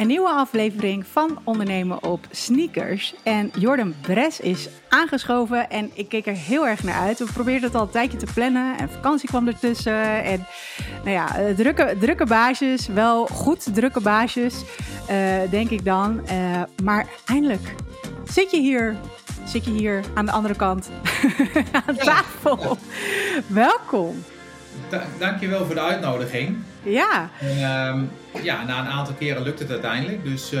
Een nieuwe aflevering van Ondernemen op Sneakers. En Jordan Bres is aangeschoven en ik keek er heel erg naar uit. We probeerden het al een tijdje te plannen en vakantie kwam ertussen. En nou ja, eh, drukke, drukke baasjes, wel goed drukke baasjes, uh, denk ik dan. Uh, maar eindelijk zit je hier zit je hier aan de andere kant aan tafel. Welkom. Da dankjewel voor de uitnodiging. Ja. En, um, ja, na een aantal keren lukt het uiteindelijk. Dus um,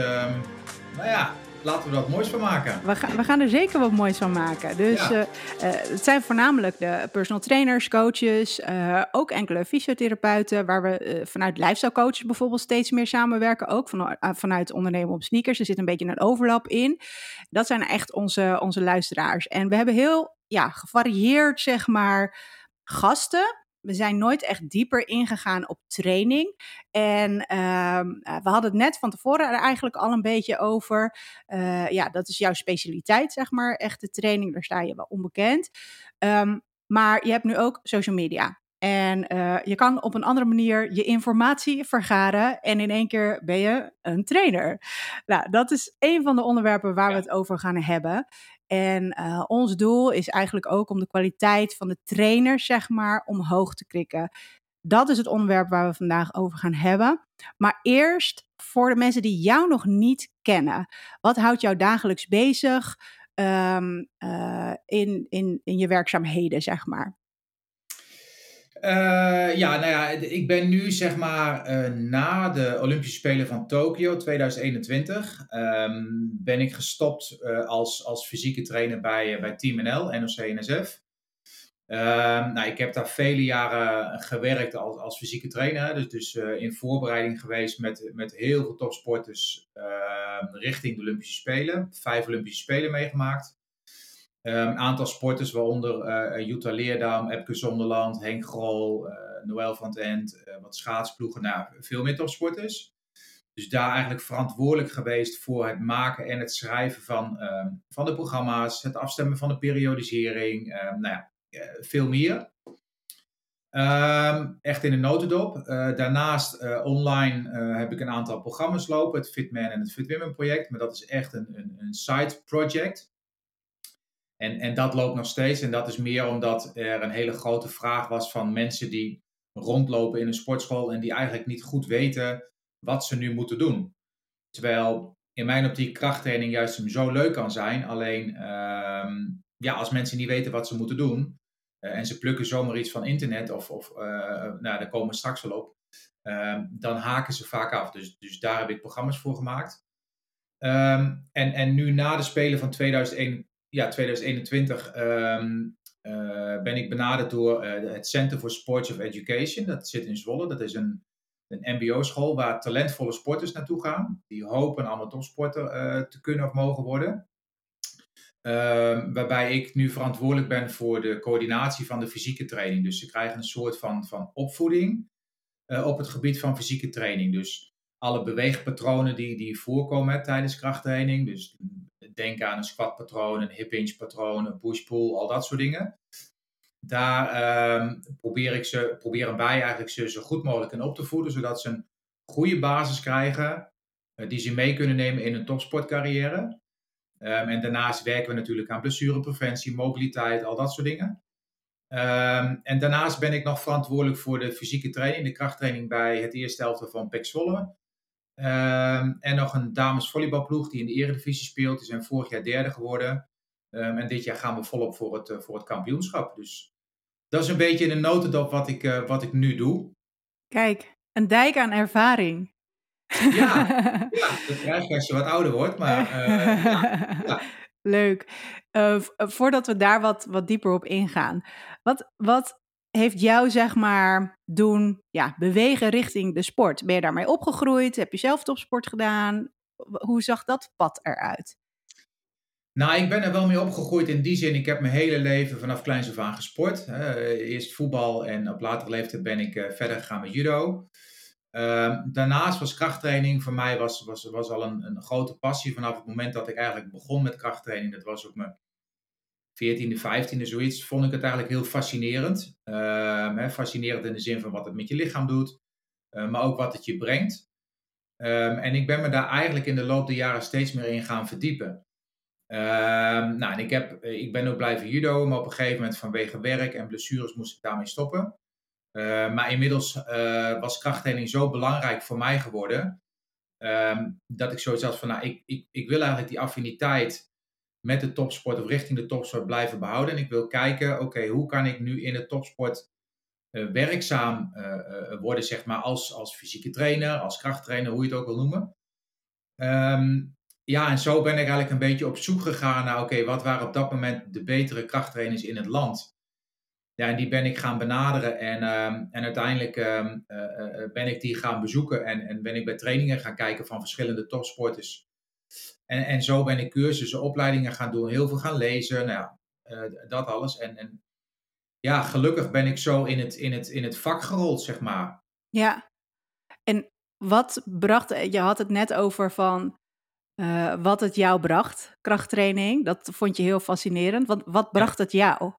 nou ja, laten we er wat moois van maken. We, gaan, we gaan er zeker wat moois van maken. Dus ja. uh, uh, het zijn voornamelijk de personal trainers, coaches, uh, ook enkele fysiotherapeuten, waar we vanuit lifestyle coaches bijvoorbeeld steeds meer samenwerken. Ook van, vanuit ondernemen op sneakers. Er zit een beetje een overlap in. Dat zijn echt onze, onze luisteraars. En we hebben heel ja, gevarieerd, zeg maar, gasten we zijn nooit echt dieper ingegaan op training. En uh, we hadden het net van tevoren er eigenlijk al een beetje over. Uh, ja, dat is jouw specialiteit, zeg maar. Echte training, daar sta je wel onbekend. Um, maar je hebt nu ook social media. En uh, je kan op een andere manier je informatie vergaren. En in één keer ben je een trainer. Nou, dat is een van de onderwerpen waar we het over gaan hebben. En uh, ons doel is eigenlijk ook om de kwaliteit van de trainers, zeg maar, omhoog te krikken. Dat is het onderwerp waar we vandaag over gaan hebben. Maar eerst voor de mensen die jou nog niet kennen. Wat houdt jou dagelijks bezig um, uh, in, in, in je werkzaamheden, zeg maar? Uh, ja, nou ja, ik ben nu zeg maar uh, na de Olympische Spelen van Tokio 2021 um, ben ik gestopt uh, als, als fysieke trainer bij, bij Team NL, NOC-NSF. Um, nou, ik heb daar vele jaren gewerkt als, als fysieke trainer, dus, dus in voorbereiding geweest met, met heel veel topsporters richting de Olympische Spelen. Vijf Olympische Spelen meegemaakt. Een um, aantal sporters, waaronder uh, Jutta Leerdam, Epke Zonderland, Henk Grol, uh, Noël van het End, wat schaatsploegen, nou, veel meer topsporters. Dus daar eigenlijk verantwoordelijk geweest voor het maken en het schrijven van, um, van de programma's, het afstemmen van de periodisering, um, nou ja, veel meer. echt in een notendop. daarnaast online heb ik een aantal programma's lopen, het Fitman en het Fit Women project, maar dat is echt een, een, een side project. En, en dat loopt nog steeds. En dat is meer omdat er een hele grote vraag was van mensen die rondlopen in een sportschool en die eigenlijk niet goed weten wat ze nu moeten doen. Terwijl in mijn optiek krachttraining juist zo leuk kan zijn. Alleen um, ja, als mensen niet weten wat ze moeten doen uh, en ze plukken zomaar iets van internet of, of uh, nou, daar komen straks wel op, uh, dan haken ze vaak af. Dus, dus daar heb ik programma's voor gemaakt. Um, en, en nu na de Spelen van 2001 ja, 2021 um, uh, ben ik benaderd door uh, het Center for Sports of Education. Dat zit in Zwolle. Dat is een, een MBO-school waar talentvolle sporters naartoe gaan. Die hopen allemaal topsporter uh, te kunnen of mogen worden. Um, waarbij ik nu verantwoordelijk ben voor de coördinatie van de fysieke training. Dus ze krijgen een soort van, van opvoeding op het gebied van fysieke training. Dus alle beweegpatronen die, die voorkomen tijdens krachttraining. Dus denk aan een squatpatroon, een hip hinge patroon, een push-pull, al dat soort dingen. Daar um, probeer ik ze, proberen wij eigenlijk ze zo goed mogelijk in op te voeden, zodat ze een goede basis krijgen uh, die ze mee kunnen nemen in hun topsportcarrière. Um, en daarnaast werken we natuurlijk aan blessurepreventie, mobiliteit, al dat soort dingen. Um, en daarnaast ben ik nog verantwoordelijk voor de fysieke training, de krachttraining bij het eerste helft van Pek Zwolle. Um, en nog een damesvolleybalploeg die in de eredivisie speelt. Die zijn vorig jaar derde geworden. Um, en dit jaar gaan we volop voor het, uh, voor het kampioenschap. Dus dat is een beetje in een notendop wat ik, uh, wat ik nu doe. Kijk, een dijk aan ervaring. Ja, ja dat krijg je als je wat ouder wordt. Maar, uh, ja, ja. Leuk. voordat we daar wat, wat dieper op ingaan. Wat, wat heeft jou, zeg maar, doen ja, bewegen richting de sport? Ben je daarmee opgegroeid? Heb je zelf topsport gedaan? Hoe zag dat pad eruit? Nou, ik ben er wel mee opgegroeid in die zin. Ik heb mijn hele leven vanaf kleins af aan gesport. Eerst voetbal en op latere leeftijd ben ik uh, verder gegaan met judo. Uh, daarnaast was krachttraining voor mij was, was, was al een, een grote passie vanaf het moment dat ik eigenlijk begon met krachttraining. Dat was op mijn 14e, 15e, zoiets, vond ik het eigenlijk heel fascinerend. Uh, hè, fascinerend in de zin van wat het met je lichaam doet, uh, maar ook wat het je brengt. Ehm, en ik ben me daar eigenlijk in de loop der jaren steeds meer in gaan verdiepen. Ehm, nou, en ik, heb, ik ben ook blijven judo, maar op een gegeven moment vanwege werk en blessures moest ik daarmee stoppen. Ehm, maar inmiddels uh, was krachttraining zo belangrijk voor mij geworden, dat ik zoiets had van, nou, ik, ik, ik wil eigenlijk die affiniteit met de topsport of richting de topsport blijven behouden. En ik wil kijken, oké, hoe kan ik nu in de topsport uh, werkzaam uh, worden, zeg maar, als, als fysieke trainer, als krachttrainer, hoe je het ook wil noemen. Um, ja, en zo ben ik eigenlijk een beetje op zoek gegaan naar, oké, wat waren op dat moment de betere krachttrainers in het land? Ja, en die ben ik gaan benaderen en, um, en uiteindelijk um, ben ik die gaan bezoeken en, en ben ik bij trainingen gaan kijken van verschillende topsporters. En, en zo ben ik cursussen, opleidingen gaan doen, heel veel gaan lezen, nou ja, uh, dat alles. En, en ja, gelukkig ben ik zo in het, in, het, in het vak gerold, zeg maar. Ja, en wat bracht, je had het net over van uh, wat het jou bracht, krachttraining. Dat vond je heel fascinerend. Wat, wat bracht het jou?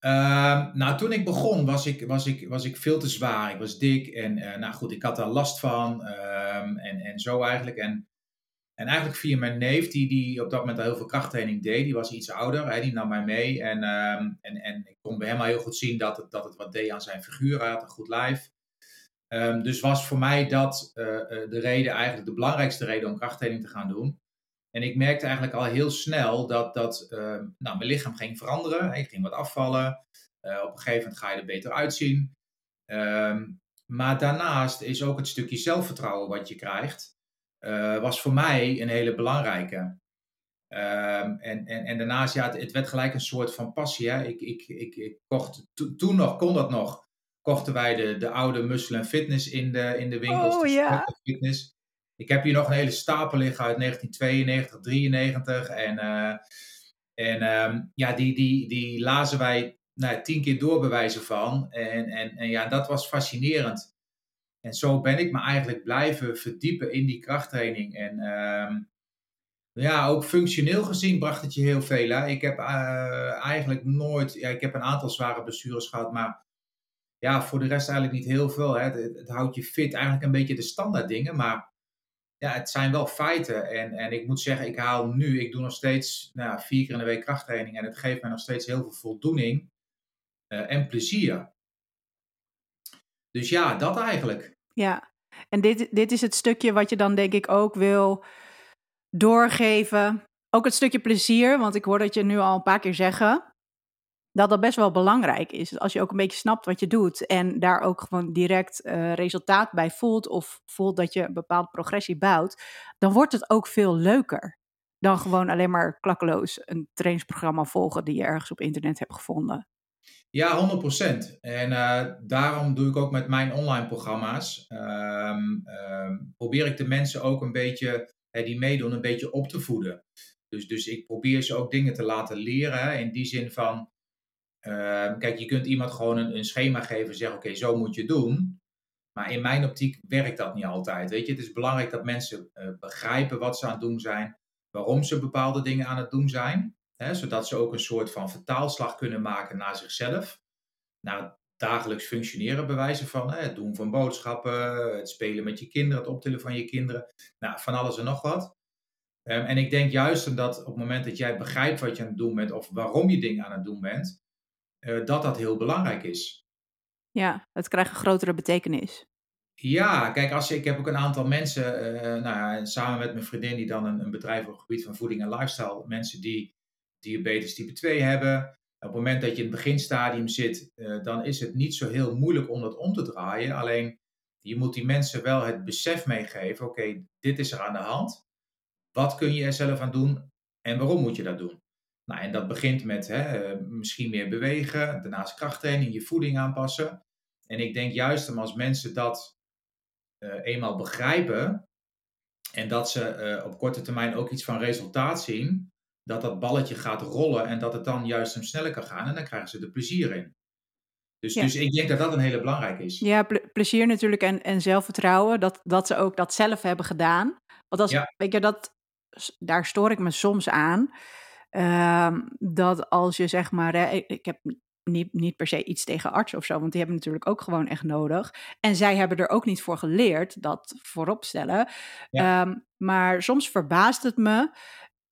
Uh, nou, toen ik begon was ik, was, ik, was ik veel te zwaar. Ik was dik en uh, nou goed, ik had daar last van um, en, en zo eigenlijk. En en eigenlijk via mijn neef, die, die op dat moment al heel veel krachttraining deed, die was iets ouder, hè, die nam mij mee. En, um, en, en ik kon bij hem heel goed zien dat het, dat het wat deed aan zijn figuur, had een goed lijf. Um, dus was voor mij dat uh, uh, de reden, eigenlijk de belangrijkste reden om krachttraining te gaan doen. En ik merkte eigenlijk al heel snel dat, dat uh, nou, mijn lichaam ging veranderen. Ik ging wat afvallen. Uh, op een gegeven moment ga je er beter uitzien. Maar daarnaast is ook het stukje zelfvertrouwen wat je krijgt uh, was voor mij een hele belangrijke. Um, en, en, en daarnaast, ja, het, het, werd gelijk een soort van passie. Hè. Ik, ik, ik, ik kocht, to, toen nog, kon dat nog, kochten wij de, de oude Muscle Fitness in de, in de winkels. Oh, ja. Fitness. Ik heb hier nog een hele stapel liggen uit 1992, 93. En, uh, en um, ja, die, die, die lazen wij nou, tien keer doorbewijzen van. En, en, en ja, dat was fascinerend. En zo ben ik me eigenlijk blijven verdiepen in die krachttraining. En uh, ja, ook functioneel gezien bracht het je heel veel. Hè? Ik heb uh, eigenlijk nooit, ja, ik heb een aantal zware blessures gehad, maar ja, voor de rest eigenlijk niet heel veel. Hè? Het, houdt je fit, eigenlijk een beetje de standaard dingen, maar ja, het zijn wel feiten. En, en ik moet zeggen, ik haal nu, ik doe nog steeds nou, vier keer in de week krachttraining en het geeft mij nog steeds heel veel voldoening uh, en plezier. Dus ja, dat eigenlijk. Ja, en dit, dit is het stukje wat je dan denk ik ook wil doorgeven. Ook het stukje plezier, want ik hoor dat je nu al een paar keer zeggen dat dat best wel belangrijk is. Als je ook een beetje snapt wat je doet en daar ook gewoon direct uh, resultaat bij voelt of voelt dat je een bepaalde progressie bouwt, dan wordt het ook veel leuker dan gewoon alleen maar klakkeloos een trainingsprogramma volgen die je ergens op internet hebt gevonden. Ja, 100%. En uh, daarom doe ik ook met mijn online programma's. Um, um, probeer ik de mensen ook een beetje, hè, die meedoen, een beetje op te voeden. Dus, dus ik probeer ze ook dingen te laten leren. Hè, in die zin van, uh, kijk, je kunt iemand gewoon een, een schema geven en zeggen, oké, zo moet je doen. Maar in mijn optiek werkt dat niet altijd. Weet je, het is belangrijk dat mensen uh, begrijpen wat ze aan het doen zijn, waarom ze bepaalde dingen aan het doen zijn. Hè, zodat ze ook een soort van vertaalslag kunnen maken naar zichzelf. Naar het dagelijks functioneren bewijzen van. Hè, het doen van boodschappen, het spelen met je kinderen, het optillen van je kinderen. Nou, van alles en nog wat. Um, en ik denk juist omdat op het moment dat jij begrijpt wat je aan het doen bent of waarom je dingen aan het doen bent, uh, dat dat heel belangrijk is. Ja, het krijgt een grotere betekenis. Ja, kijk, als, ik heb ook een aantal mensen, uh, nou ja, samen met mijn vriendin, die dan een, een bedrijf op het gebied van voeding en lifestyle, mensen die diabetes type 2 hebben. Op het moment dat je in het beginstadium zit, uh, dan is het niet zo heel moeilijk om dat om te draaien. Alleen je moet die mensen wel het besef meegeven: oké, dit is er aan de hand. Wat kun je er zelf aan doen en waarom moet je dat doen? Nou, en dat begint met hè, misschien meer bewegen, daarnaast krachttraining, je voeding aanpassen. En ik denk juist als mensen dat uh, eenmaal begrijpen en dat ze op korte termijn ook iets van resultaat zien, dat dat balletje gaat rollen en dat het dan juist hem sneller kan gaan en dan krijgen ze er plezier in. Dus, ja. dus ik denk dat dat een hele belangrijke is. Ja, ple plezier natuurlijk en, en zelfvertrouwen, dat, dat ze ook dat zelf hebben gedaan. Want als, ja. weet je, dat, daar stoor ik me soms aan. Uh, dat als je zeg maar, hè, ik heb niet, niet per se iets tegen artsen of zo, want die hebben natuurlijk ook gewoon echt nodig. En zij hebben er ook niet voor geleerd, dat vooropstellen. Ja. Ehm, maar soms verbaast het me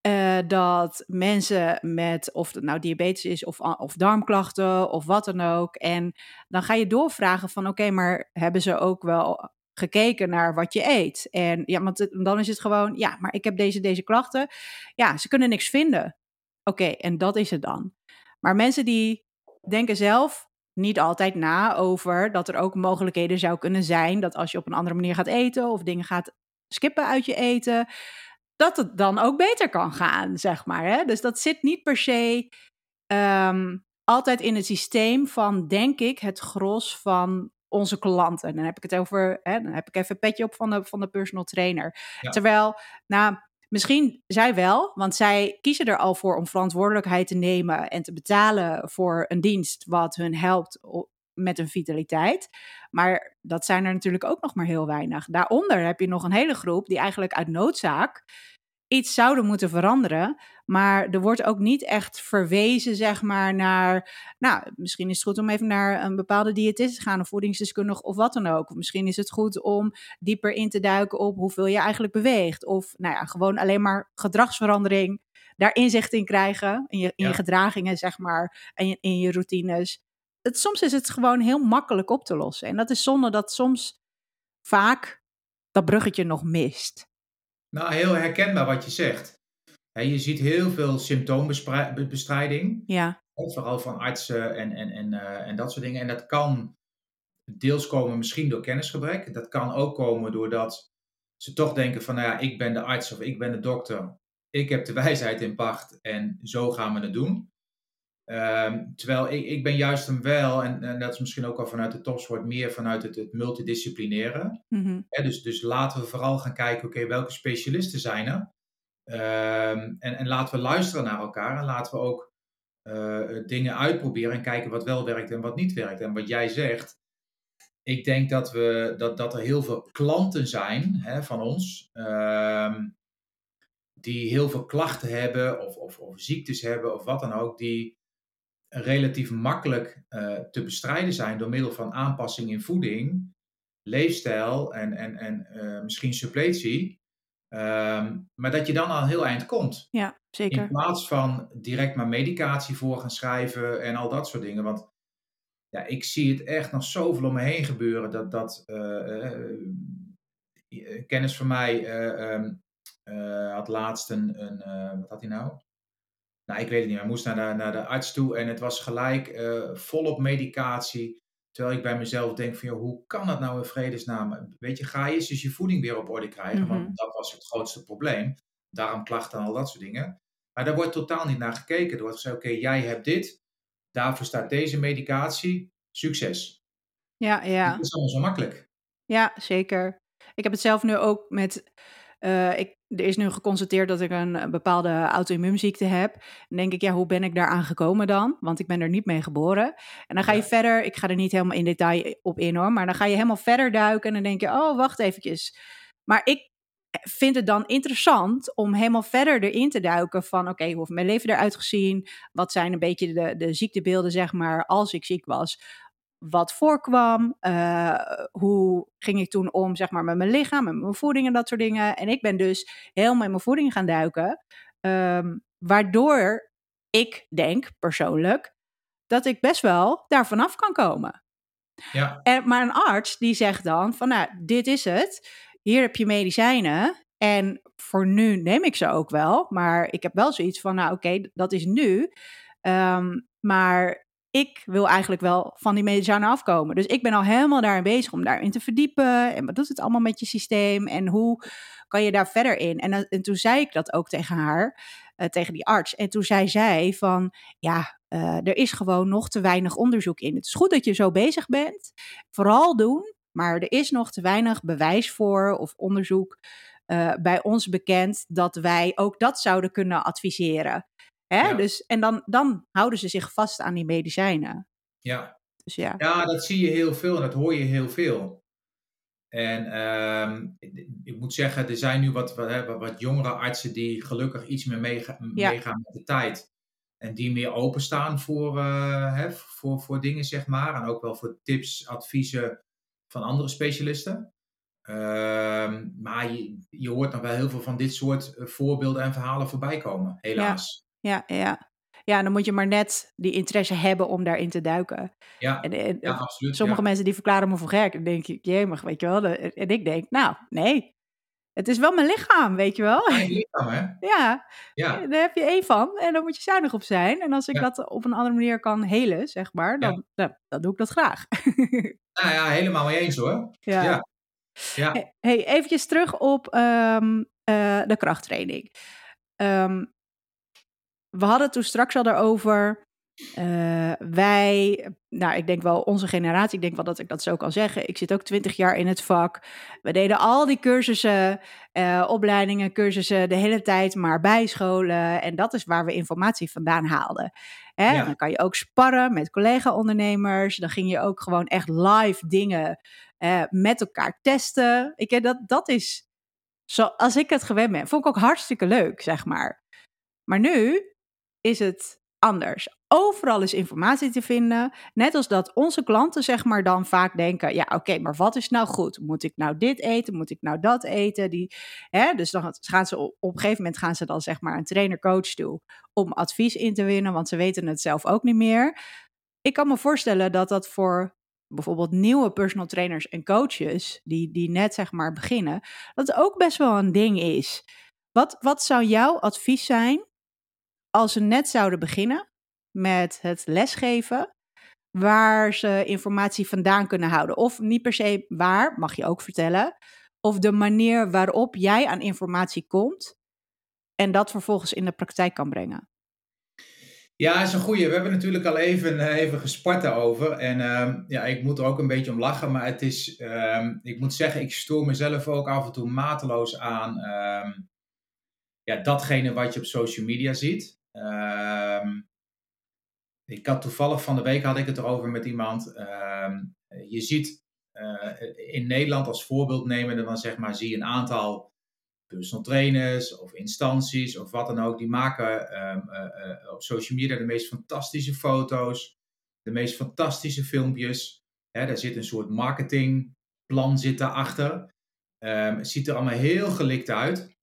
eh, dat mensen met, of het nou diabetes is of, of darmklachten of wat dan ook. En dan ga je doorvragen van oké, maar hebben ze ook wel gekeken naar wat je eet? En ja, want dan is het gewoon, ja, maar ik heb deze, deze klachten. Ja, ze kunnen niks vinden. Oké, en dat is het dan. Maar mensen die denken zelf niet altijd na over dat er ook mogelijkheden zou kunnen zijn dat als je op een andere manier gaat eten of dingen gaat skippen uit je eten, dat het dan ook beter kan gaan, zeg maar. Hè? Dus dat zit niet per se ehm, altijd in het systeem van, denk ik, het gros van onze klanten. En dan heb ik het over, hè, dan heb ik even een petje op van de, van de personal trainer. Terwijl, nou, misschien zij wel, want zij kiezen er al voor om verantwoordelijkheid te nemen en te betalen voor een dienst wat hun helpt met hun vitaliteit. Maar dat zijn er natuurlijk ook nog maar heel weinig. Daaronder heb je nog een hele groep die eigenlijk uit noodzaak iets zouden moeten veranderen. Maar er wordt ook niet echt verwezen, zeg maar, naar. Nou, misschien is het goed om even naar een bepaalde diëtist te gaan, of voedingsdeskundige of wat dan ook. Of misschien is het goed om dieper in te duiken op hoeveel je eigenlijk beweegt. Of nou ja, gewoon alleen maar gedragsverandering. Daar inzicht in krijgen. In je, in je gedragingen, zeg maar. En in, in je routines. Het, soms is het gewoon heel makkelijk op te lossen. En dat is zonde dat soms vaak dat bruggetje nog mist. Nou, heel herkenbaar wat je zegt. je ziet heel veel symptoombestrijding. Ja. Vooral van artsen en, en, en, uh, en dat soort dingen. En dat kan deels komen misschien door kennisgebrek. Dat kan ook komen doordat ze toch denken van, nou ja, ik ben de arts of ik ben de dokter. Ik heb de wijsheid in pacht en zo gaan we het doen. Um, terwijl ik, ik ben juist hem wel, en, en, dat is misschien ook al vanuit de topsport, meer vanuit het, het multidisciplinaire. Mm dus, dus laten we vooral gaan kijken, oké, welke specialisten zijn er? Um, en, en laten we luisteren naar elkaar en laten we ook uh, dingen uitproberen en kijken wat wel werkt en wat niet werkt. En wat jij zegt, ik denk dat, we, dat, dat er heel veel klanten zijn hè, van ons, um, die heel veel klachten hebben of, of, of ziektes hebben of wat dan ook, die relatief makkelijk uh, te bestrijden zijn door middel van aanpassing in voeding, leefstijl en, en, en uh, misschien suppletie. Um, maar dat je dan al heel eind komt. Ja, zeker. In plaats van direct maar medicatie voor gaan schrijven en al dat soort dingen. Want ja, ik zie het echt nog zoveel om me heen gebeuren. Dat, dat uh, kennis van mij um, had laatst een, een wat had hij nou? Nou, ik weet het niet meer, moest naar de, naar de arts toe en het was gelijk uh, volop medicatie. Terwijl ik bij mezelf denk van, joh, hoe kan dat nou in vredesnaam? Weet je, ga je eens dus je voeding weer op orde krijgen, mm -hmm. want dat was het grootste probleem. Darmklachten en al dat soort dingen. Maar daar wordt totaal niet naar gekeken. Er wordt gezegd, oké, okay, jij hebt dit, daarvoor staat deze medicatie, succes. Ja, ja. Dat is allemaal zo makkelijk. Ja, zeker. Ik heb het zelf nu ook met uh, ik, er is nu geconstateerd dat ik een, een bepaalde auto-immuunziekte heb. Dan denk ik, ja, hoe ben ik daaraan gekomen dan? Want ik ben er niet mee geboren. En dan ga je ja. verder, ik ga er niet helemaal in detail op in hoor, maar dan ga je helemaal verder duiken en dan denk je, oh, wacht eventjes. Maar ik vind het dan interessant om helemaal verder erin te duiken van, oké, okay, hoe heeft mijn leven eruit gezien? Wat zijn een beetje de, de ziektebeelden, zeg maar, als ik ziek was? Wat voorkwam. Uh, hoe ging ik toen om, zeg maar, met mijn lichaam, met mijn voeding en dat soort dingen. En ik ben dus helemaal in mijn voeding gaan duiken. Um, waardoor ik denk, persoonlijk, dat ik best wel daar vanaf kan komen. Ja. En, maar een arts die zegt dan van, nou, dit is het. Hier heb je medicijnen. En voor nu neem ik ze ook wel. Maar ik heb wel zoiets van, nou oké, okay, dat is nu. Um, maar ik wil eigenlijk wel van die medicijnen afkomen. Dus ik ben al helemaal daarin bezig om daarin te verdiepen. En wat doet het allemaal met je systeem? En hoe kan je daar verder in? En, en toen zei ik dat ook tegen haar, uh, tegen die arts. En toen zei zij van, ja, uh, er is gewoon nog te weinig onderzoek in. Het is goed dat je zo bezig bent. Vooral doen. Maar er is nog te weinig bewijs voor of onderzoek bij ons bekend dat wij ook dat zouden kunnen adviseren. Hè? Ja. Dus, en dan, dan houden ze zich vast aan die medicijnen. Ja. Dus ja. ja, dat zie je heel veel en dat hoor je heel veel. En um, ik moet zeggen, er zijn nu wat, wat, wat jongere artsen die gelukkig iets meer meega ja. meegaan met de tijd. En die meer openstaan voor, hè, voor, voor dingen, zeg maar. En ook wel voor tips, adviezen van andere specialisten. Ehm, maar je, je hoort nog wel heel veel van dit soort voorbeelden en verhalen voorbij komen, helaas. Ja, ja, ja. Dan moet je maar net die interesse hebben om daarin te duiken. Ja, en, ja absoluut. Sommige mensen die verklaren me voor gek. Dan denk ik, jemig, weet je wel. En ik denk, nou, nee. Het is wel mijn lichaam, weet je wel. Mijn lichaam, hè? Ja, ja. daar heb je één van. En daar moet je zuinig op zijn. En als ik dat op een andere manier kan helen, zeg maar, dan, dan, dan doe ik dat graag. Nou ja, helemaal mee eens hoor. Ja. ja. Hey, eventjes terug op um, uh, de krachttraining. Um, we hadden het toen straks al daarover. Uh, wij, nou, ik denk wel onze generatie, ik denk wel dat ik dat zo kan zeggen. Ik zit ook twintig jaar in het vak. We deden al die cursussen, uh, opleidingen, cursussen, de hele tijd maar bijscholen. En dat is waar we informatie vandaan haalden. Hè? Dan kan je ook sparren met collega-ondernemers. Dan ging je ook gewoon echt live dingen uh, met elkaar testen. Ik, dat, dat is zoals ik het gewend ben. Vond ik ook hartstikke leuk, zeg maar. Maar nu is het anders. Overal is informatie te vinden. Net als dat onze klanten zeg maar dan vaak denken: ja, oké, maar wat is nou goed? Moet ik nou dit eten? Moet ik nou dat eten? Die, hè, dus dan gaan ze op, een gegeven moment gaan ze dan zeg maar een trainer-coach toe om advies in te winnen, want ze weten het zelf ook niet meer. Ik kan me voorstellen dat dat voor bijvoorbeeld nieuwe personal trainers en coaches die, die net zeg maar beginnen, dat ook best wel een ding is. Wat, wat zou jouw advies zijn als ze net zouden beginnen met het lesgeven, waar ze informatie vandaan kunnen houden. Of niet per se waar, mag je ook vertellen. Of de manier waarop jij aan informatie komt en dat vervolgens in de praktijk kan brengen. Ja, is een goeie. We hebben natuurlijk al even, eh, even gespart daarover. En uh, ja, ik moet er ook een beetje om lachen. Maar het is, uh, ik moet zeggen, ik stoor mezelf ook af en toe mateloos aan ehm, ja, datgene wat je op social media ziet. Ehm, ik had toevallig van de week had ik het erover met iemand. Ehm, je ziet uh, in Nederland als voorbeeld nemen, dan zeg maar, zie je een aantal personal trainers of instanties of wat dan ook. Die maken um, uh, op social media de meest fantastische foto's, de meest fantastische filmpjes. Hè, daar zit een soort marketingplan zit daarachter. Um, het ziet er allemaal heel gelikt uit.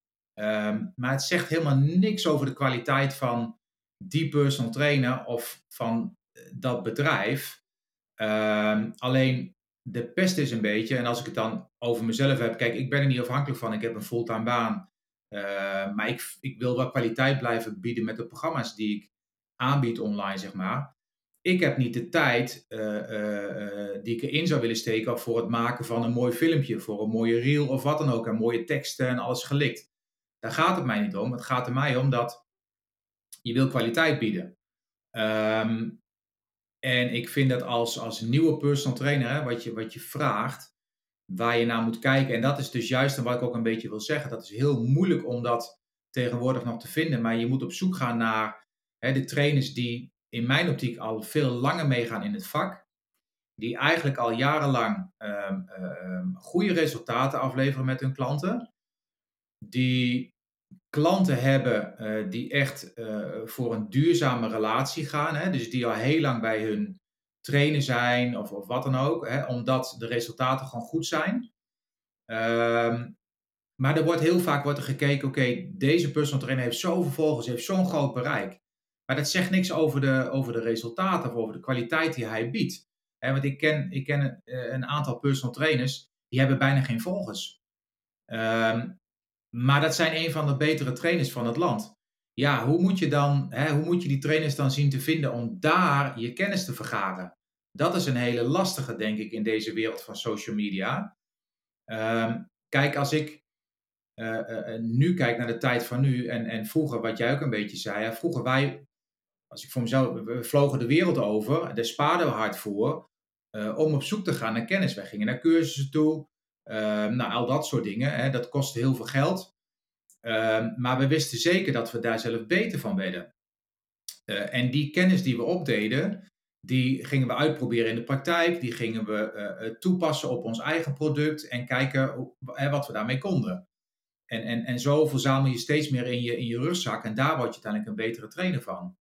Ehm, maar het zegt helemaal niks over de kwaliteit van die personal trainer of van eh, dat bedrijf. Ehm, alleen de pest is een beetje, en als ik het dan over mezelf heb, kijk, ik ben er niet afhankelijk van, ik heb een fulltime baan. Uh, maar ik, ik wil wel kwaliteit blijven bieden met de programma's die ik aanbied online, zeg maar. Ik heb niet de tijd uh, die ik erin zou willen steken voor het maken van een mooi filmpje, voor een mooie reel of wat dan ook, en mooie teksten en alles gelikt. Daar gaat het mij niet om. Het gaat er mij om dat je wil kwaliteit bieden. Ehm, en ik vind dat als, als nieuwe personal trainer, hè, wat, je, wat je vraagt, waar je naar moet kijken. En dat is dus juist wat ik ook een beetje wil zeggen. Dat is heel moeilijk om dat tegenwoordig nog te vinden. Maar je moet op zoek gaan naar hè, de trainers die in mijn optiek al veel langer meegaan in het vak. Die eigenlijk al jarenlang um, um, goede resultaten afleveren met hun klanten die klanten hebben uh, die echt uh, voor een duurzame relatie gaan. Hè? Dus die al heel lang bij hun trainen zijn of, of wat dan ook. Hè? Omdat de resultaten gewoon goed zijn. Um, maar er wordt heel vaak wordt er gekeken, oké, deze personal trainer heeft zoveel volgers, heeft zo'n groot bereik. Maar dat zegt niks over de, over de resultaten of over de kwaliteit die hij biedt. want ik ken, ik ken uh, een aantal personal trainers, die hebben bijna geen volgers. Um, maar dat zijn een van de betere trainers van het land. Ja, hoe moet je dan, hè, hoe moet je die trainers dan zien te vinden om daar je kennis te vergaren? Dat is een hele lastige, denk ik, in deze wereld van social media. Um, kijk, als ik uh, uh, nu kijk naar de tijd van nu en, en vroeger, wat jij ook een beetje zei, hè, vroeger wij, als ik voor mezelf, we vlogen de wereld over, daar spaarden we hard voor, om op zoek te gaan naar kennis. Wij gingen naar cursussen toe, Ehm, nou, al dat soort dingen. Hè, dat kostte heel veel geld. Ehm, maar we wisten zeker dat we daar zelf beter van werden. Uh, en die kennis die we opdeden, die gingen we uitproberen in de praktijk. Die gingen we uh, toepassen op ons eigen product en kijken wat we daarmee konden. En, en, en zo verzamel je steeds meer in je, in je rugzak en daar word je uiteindelijk een betere trainer van.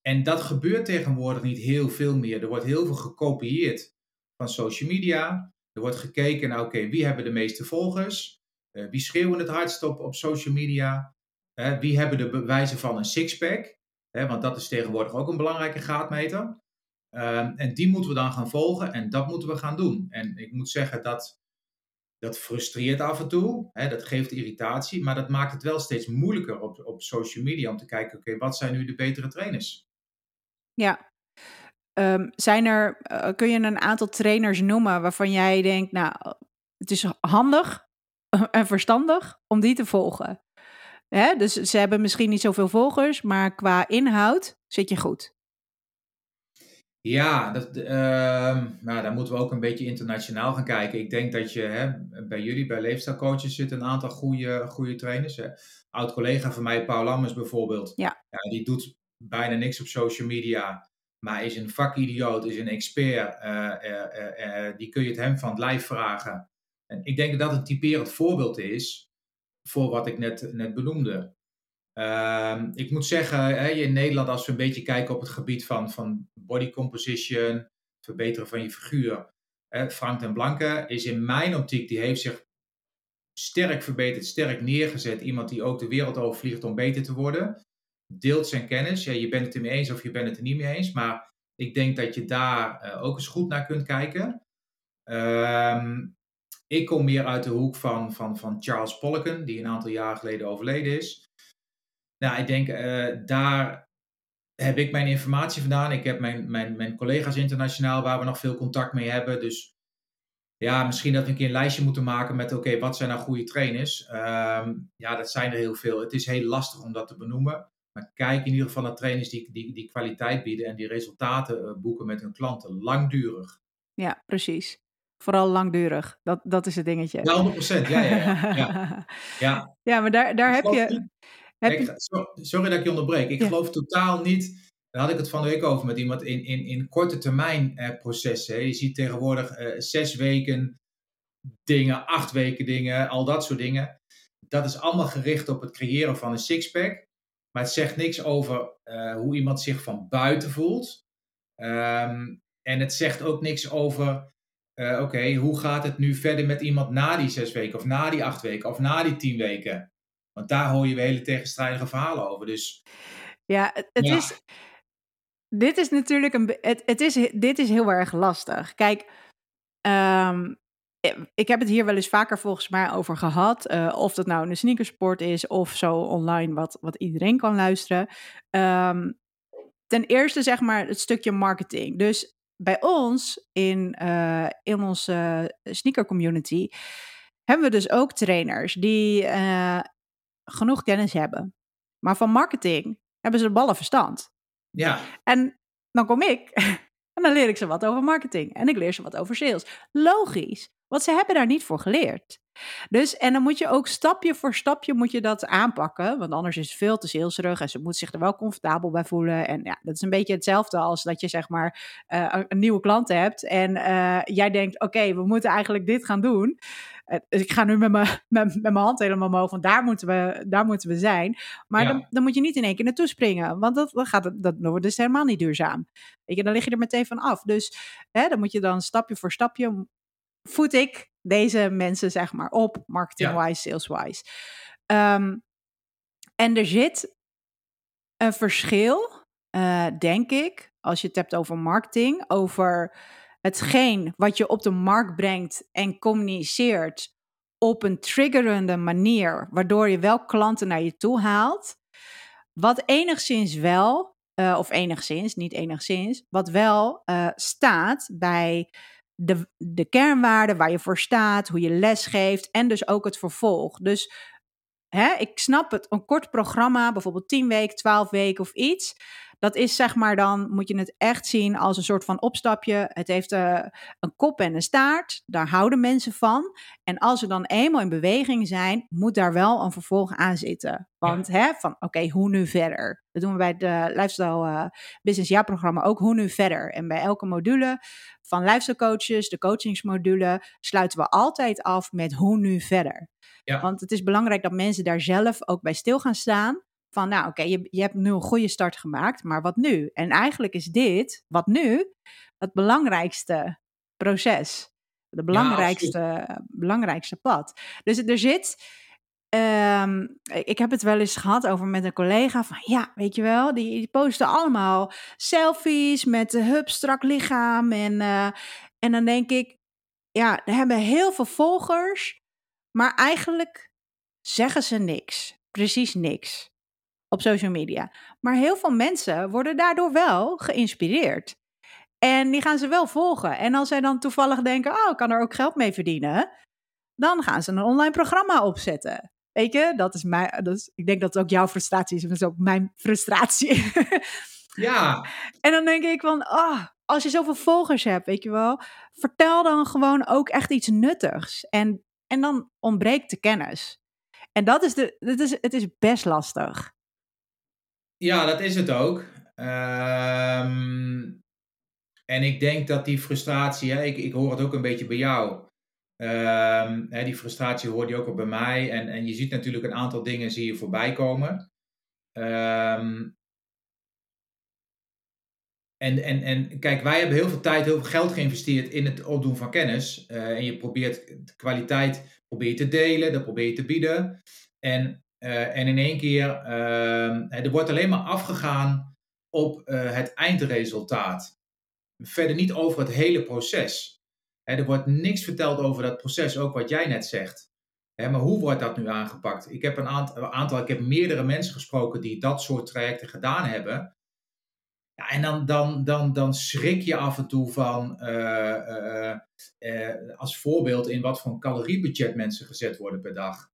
en dat gebeurt tegenwoordig niet heel veel meer. Er wordt heel veel gekopieerd van social media. Er wordt gekeken naar, oké, wie hebben de meeste volgers? Uh, wie schreeuwen het hardst op, op social media? Uh, wie hebben de bewijzen van een sixpack? Uh, want dat is tegenwoordig ook een belangrijke graadmeter. Ehm, en die moeten we dan gaan volgen en dat moeten we gaan doen. En ik moet zeggen dat dat frustreert af en toe, hè, dat geeft irritatie, maar dat maakt het wel steeds moeilijker op, op social media om te kijken, oké, wat zijn nu de betere trainers? Ja. Um, zijn er, uh, kun je een aantal trainers noemen waarvan jij denkt, nou, het is handig en verstandig om die te volgen? Hè? Dus ze hebben misschien niet zoveel volgers, maar qua inhoud zit je goed. Ja, dat, uh, nou, daar moeten we ook een beetje internationaal gaan kijken. Ik denk dat je hè, bij jullie, bij leefstijlcoaches, zitten een aantal goede, goede trainers. Hè. Oud collega van mij, Paul Lammers bijvoorbeeld, ja. ja. die doet bijna niks op social media, maar is een vakidioot, is een expert. Uh, uh, die kun je het hem van het lijf vragen. En ik denk dat dat een typerend voorbeeld is voor wat ik net, net benoemde. Ehm, ik moet zeggen, hè, in Nederland, als we een beetje kijken op het gebied van, van body composition, verbeteren van je figuur. Hè, Frank ten Blanke is in mijn optiek, die heeft zich sterk verbeterd, sterk neergezet. Iemand die ook de wereld overvliegt om beter te worden. Deelt zijn kennis. Ja, je bent het er mee eens of je bent het er niet mee eens. Maar ik denk dat je daar uh, ook eens goed naar kunt kijken. Um, ik kom meer uit de hoek van, van, van Charles Poliquin, die een aantal jaar geleden overleden is. Nou, ik denk, uh, daar heb ik mijn informatie vandaan. Ik heb mijn, mijn, mijn collega's internationaal waar we nog veel contact mee hebben. Dus ja, misschien dat we een keer een lijstje moeten maken met, oké, wat zijn nou goede trainers? Um, ja, dat zijn er heel veel. Het is heel lastig om dat te benoemen. Maar kijk in ieder geval naar trainers die, die, die kwaliteit bieden en die resultaten uh, boeken met hun klanten. Langdurig. Ja, precies. Vooral langdurig. Dat, dat is het dingetje. Ja, 100%. Ja, ja, ja. ja. ja. ja maar daar, daar heb je... Heb Sorry dat ik je onderbreek. Ik geloof totaal niet. Daar had ik het van de week over met iemand in, in, in korte termijn eh, processen. Je ziet tegenwoordig eh, zes weken dingen, acht weken dingen, al dat soort dingen. Dat is allemaal gericht op het creëren van een sixpack. Maar het zegt niks over uh, hoe iemand zich van buiten voelt. Um, en het zegt ook niks over, uh, oké, okay, hoe gaat het nu verder met iemand na die zes weken, of na die acht weken, of na die tien weken? Want daar hoor je weer hele tegenstrijdige verhalen over. Dus, ja, het, het ja. is. Dit is natuurlijk een. Het, het is, dit is heel erg lastig. Kijk, um, ik heb het hier wel eens vaker volgens mij over gehad. Uh, of dat nou een sneakersport is of zo online, wat, wat iedereen kan luisteren. Um, ten eerste zeg maar het stukje marketing. Dus bij ons in, uh, in onze sneaker community hebben we dus ook trainers die uh, genoeg kennis hebben. Maar van marketing hebben ze de ballen verstand. Ja. En dan kom ik en dan leer ik ze wat over marketing. En ik leer ze wat over sales. Logisch, want ze hebben daar niet voor geleerd. Dus, en dan moet je ook stapje voor stapje moet je dat aanpakken. Want anders is het veel te salesrug en ze moet zich er wel comfortabel bij voelen. En ja, dat is een beetje hetzelfde als dat je zeg maar uh, een nieuwe klant hebt. En uh, jij denkt, oké, okay, we moeten eigenlijk dit gaan doen. Dus ik ga nu met mijn, met, met mijn hand helemaal omhoog, want daar moeten we, daar moeten we zijn. Maar ja. dan, dan, moet je niet in één keer naartoe springen, want dat, dat, gaat, dat wordt dus helemaal niet duurzaam. Weet je, dan lig je er meteen van af. Dus hè, dan moet je dan stapje voor stapje, voed ik deze mensen zeg maar op, marketing-wise, ja. sales-wise. Um, en er zit een verschil, uh, denk ik, als je het hebt over marketing, over hetgeen wat je op de markt brengt en communiceert op een triggerende manier, waardoor je wel klanten naar je toe haalt. Wat enigszins wel, uh, of enigszins, niet enigszins, wat wel uh, staat bij de, de kernwaarden waar je voor staat, hoe je les geeft en dus ook het vervolg. Dus hè, ik snap het, een kort programma, bijvoorbeeld 10 weken, 12 weken of iets. Dat is zeg maar dan, moet je het echt zien als een soort van opstapje. Het heeft uh, een kop en een staart. Daar houden mensen van. En als ze dan eenmaal in beweging zijn, moet daar wel een vervolg aan zitten. Want ja. hè, van oké, okay, hoe nu verder? Dat doen we bij het Lifestyle uh, Business jaarprogramma ook. Hoe nu verder? En bij elke module van lifestyle coaches, de coachingsmodule, sluiten we altijd af met hoe nu verder. Ja. Want het is belangrijk dat mensen daar zelf ook bij stil gaan staan van, nou oké, je, je hebt nu een goede start gemaakt, maar wat nu? En eigenlijk is dit, wat nu, het belangrijkste proces. De belangrijkste, belangrijkste pad. Dus er zit. Ehm, ik heb het wel eens gehad over met een collega van ja, weet je wel, die, die posten allemaal selfies met een hub strak lichaam en, uh, en dan denk ik, ja, er hebben heel veel volgers, maar eigenlijk zeggen ze niks, precies niks op social media. Maar heel veel mensen worden daardoor wel geïnspireerd. En die gaan ze wel volgen. En als zij dan toevallig denken, oh, ik kan er ook geld mee verdienen, dan gaan ze een online programma opzetten. Weet je, dat is mijn, dat is, ik denk dat het ook jouw frustratie is, maar dat is ook mijn frustratie. Ja. En dan denk ik van, oh, als je zoveel volgers hebt, weet je wel, vertel dan gewoon ook echt iets nuttigs. En, en dan ontbreekt de kennis. En dat is de, het, is, het is best lastig. Ja, dat is het ook. Um, en ik denk dat die frustratie, hè, ik, ik hoor het ook een beetje bij jou. Um, hè, die frustratie hoort je ook al bij mij. En, en je ziet natuurlijk een aantal dingen zie je voorbij komen. Um, en, en, en kijk, wij hebben heel veel tijd, heel veel geld geïnvesteerd in het opdoen van kennis. Uh, en je probeert kwaliteit probeer te delen, dat probeer je te bieden. En, uh, en in één keer, uh, er wordt alleen maar afgegaan op uh, het eindresultaat verder niet over het hele proces. er wordt niks verteld over dat proces, ook wat jij net zegt. maar hoe wordt dat nu aangepakt? Ik heb een aantal, ik heb meerdere mensen gesproken die dat soort trajecten gedaan hebben. Ja, en dan, dan, dan, dan schrik je af en toe van, uh, als voorbeeld, in wat voor caloriebudget mensen gezet worden per dag.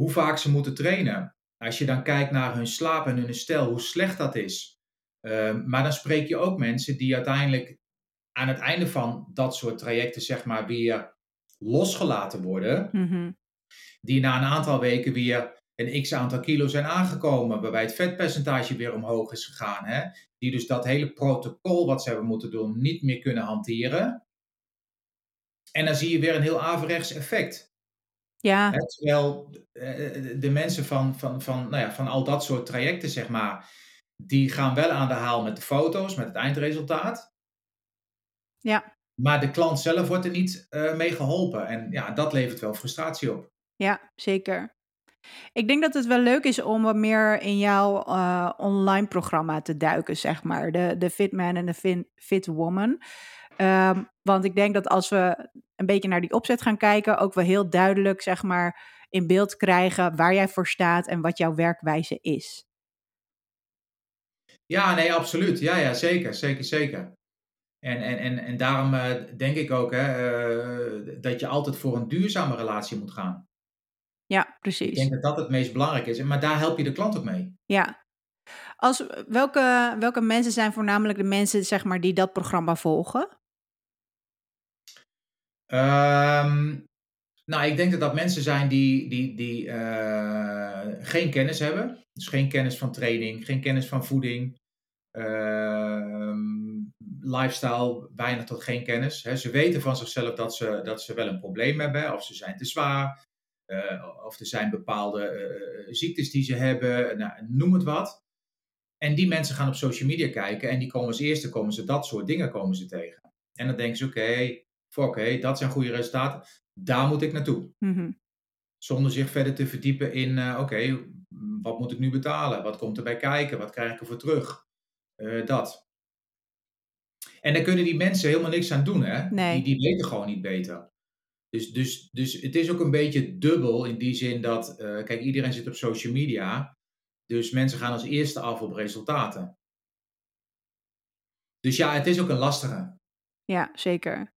Hoe vaak ze moeten trainen. Als je dan kijkt naar hun slaap en hun stijl, hoe slecht dat is. Ehm, maar dan spreek je ook mensen die uiteindelijk aan het einde van dat soort trajecten, zeg maar, weer losgelaten worden. Mhm. Die na een aantal weken weer een x aantal kilo zijn aangekomen, waarbij het vetpercentage weer omhoog is gegaan. Hè? Die dus dat hele protocol wat ze hebben moeten doen niet meer kunnen hanteren. En dan zie je weer een heel averechts effect. Ja. Hè, terwijl eh, de mensen van, van, van, nou ja, van al dat soort trajecten, zeg maar, die gaan wel aan de haal met de foto's, met het eindresultaat. Ja. Maar de klant zelf wordt er niet uh, mee geholpen. En ja, dat levert wel frustratie op. Ja, zeker. Ik denk dat het wel leuk is om wat meer in jouw uh, online programma te duiken, zeg maar. De, de Fit Man en de fit Woman. Um, want ik denk dat als we een beetje naar die opzet gaan kijken, ook wel heel duidelijk, zeg maar, in beeld krijgen waar jij voor staat en wat jouw werkwijze is. Ja, nee, absoluut. Ja, ja, zeker, zeker, zeker. En, en, en, en daarom uh, denk ik ook hè, uh, dat je altijd voor een duurzame relatie moet gaan. Ja, precies. Ik denk dat dat het meest belangrijk is. Maar daar help je de klant ook mee. Ja. Als, welke, welke mensen zijn voornamelijk de mensen zeg maar, die dat programma volgen? Um, nou, ik denk dat dat mensen zijn die, die, die uh, geen kennis hebben. Dus geen kennis van training, geen kennis van voeding, uh, lifestyle, weinig tot geen kennis. Ze weten van zichzelf dat ze, dat ze wel een probleem hebben, of ze zijn te zwaar, uh, of er zijn bepaalde ziektes die ze hebben, nou, noem het wat. En die mensen gaan op social media kijken en die komen als eerste komen ze dat soort dingen komen ze tegen. En dan denken ze, oké, oké, dat zijn goede resultaten daar moet ik naartoe. Mm-hmm. Zonder zich verder te verdiepen in, uh, oké, wat moet ik nu betalen? Wat komt erbij kijken? Wat krijg ik ervoor terug? Uh, dat. En daar kunnen die mensen helemaal niks aan doen, hè? Nee. Die, die weten gewoon niet beter. Dus, dus, dus het is ook een beetje dubbel in die zin dat, uh, kijk, iedereen zit op social media. Dus mensen gaan als eerste af op resultaten. Dus ja, het is ook een lastige. Ja, zeker.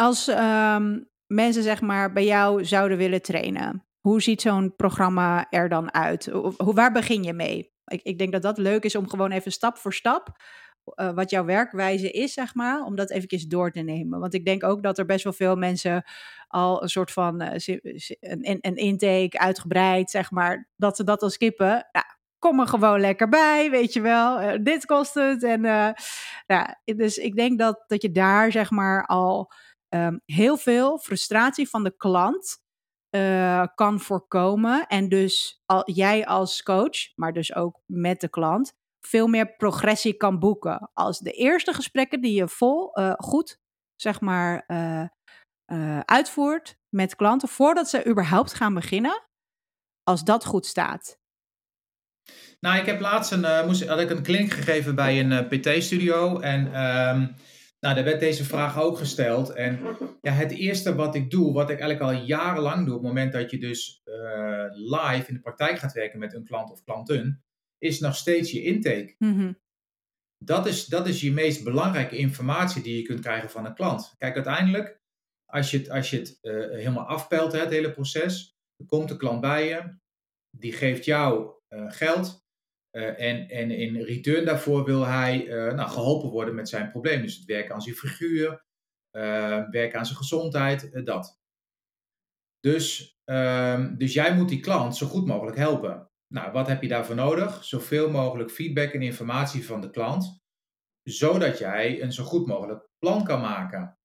Als um, mensen zeg maar bij jou zouden willen trainen, hoe ziet zo'n programma er dan uit? Hoe, waar begin je mee? Ik, ik denk dat dat leuk is om gewoon even stap voor stap uh, wat jouw werkwijze is, zeg maar, om dat eventjes door te nemen. Want ik denk ook dat er best wel veel mensen al een soort van uh, een, een, intake uitgebreid, zeg maar, dat ze dat al skippen. Kom er gewoon lekker bij, weet je wel. Uh, dit kost het. En ja, dus ik denk dat, dat je daar, zeg maar, al um, heel veel frustratie van de klant uh, kan voorkomen. En dus al, jij als coach, maar dus ook met de klant, veel meer progressie kan boeken. Als de eerste gesprekken die je vol uh, goed, zeg maar, uh, uitvoert met klanten, voordat ze überhaupt gaan beginnen, als dat goed staat. Nou, ik heb laatst een, moest, had ik een klink gegeven bij een PT-studio en um, nou, daar werd deze vraag ook gesteld. En ja, het eerste wat ik doe, wat ik eigenlijk al jarenlang doe, op het moment dat je dus uh, live in de praktijk gaat werken met een klant of klanten, is nog steeds je intake. Mm-hmm. Dat, is, dat is je meest belangrijke informatie die je kunt krijgen van een klant. Kijk, uiteindelijk, als je het, als je het uh, helemaal afpelt, het hele proces, dan komt de klant bij je, die geeft jou uh, geld, uh, en, en in return daarvoor wil hij uh, nou, geholpen worden met zijn probleem. Dus het werken aan zijn figuur, uh, werken aan zijn gezondheid, dat. Dus, ehm, dus jij moet die klant zo goed mogelijk helpen. Nou, wat heb je daarvoor nodig? Zoveel mogelijk feedback en informatie van de klant, zodat jij een zo goed mogelijk plan kan maken.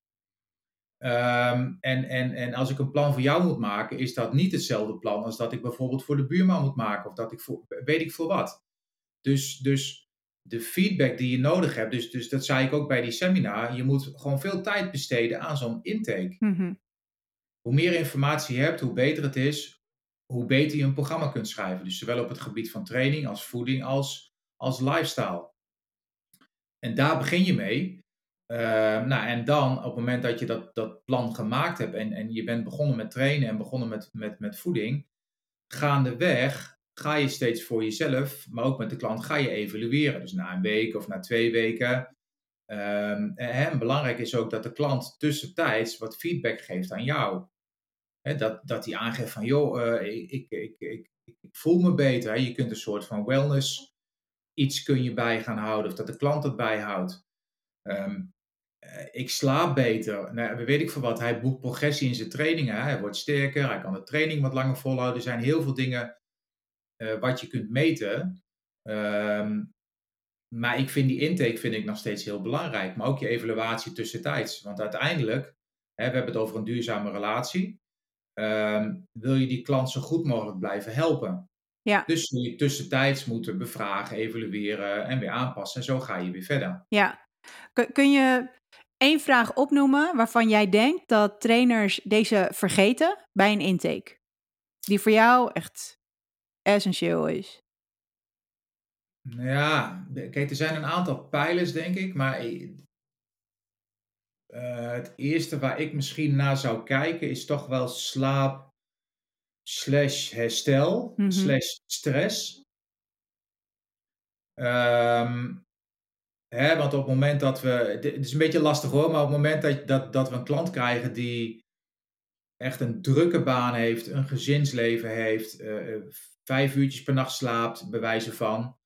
Um, en, en, en als ik een plan voor jou moet maken, is dat niet hetzelfde plan als dat ik bijvoorbeeld voor de buurman moet maken of dat ik voor, weet ik voor wat. Dus, dus de feedback die je nodig hebt, dus, dus dat zei ik ook bij die seminar, je moet gewoon veel tijd besteden aan zo'n intake. Mm-hmm. Hoe meer informatie je hebt, hoe beter het is, hoe beter je een programma kunt schrijven. Dus zowel op het gebied van training als voeding als, als lifestyle. En daar begin je mee. Uh, nou, en dan, op het moment dat je dat, dat plan gemaakt hebt en, en je bent begonnen met trainen en begonnen met, met, met voeding, gaandeweg ga je steeds voor jezelf, maar ook met de klant, ga je evalueren. Dus na een week of na twee weken. Um, belangrijk is ook dat de klant tussentijds wat feedback geeft aan jou. Dat, dat hij aangeeft van, joh, uh, ik, ik, ik, ik, voel me beter. Je kunt een soort van wellness iets kun je bij gaan houden, of dat de klant het bijhoudt. Um, ik slaap beter. Nou, weet ik veel wat. Hij boekt progressie in zijn trainingen. Hij wordt sterker. Hij kan de training wat langer volhouden. Er zijn heel veel dingen uh, wat je kunt meten. Um, maar ik vind die intake vind ik nog steeds heel belangrijk. Maar ook je evaluatie tussentijds. Want uiteindelijk, hè, we hebben het over een duurzame relatie. Um, wil je die klant zo goed mogelijk blijven helpen. Ja. Dus zul je tussentijds moeten bevragen, evalueren en weer aanpassen. En zo ga je weer verder. Ja. Kun je één vraag opnoemen waarvan jij denkt dat trainers deze vergeten bij een intake? Die voor jou echt essentieel is? Ja, kijk, er zijn een aantal pijlers, denk ik. Maar uh, het eerste waar ik misschien naar zou kijken is toch wel slaap slash herstel Mhm. slash stress. Um, hè, want op het moment dat we, het is een beetje lastig hoor, maar op het moment dat, dat, dat we een klant krijgen die echt een drukke baan heeft, een gezinsleven heeft, uh, vijf uurtjes per nacht slaapt, bij wijze van,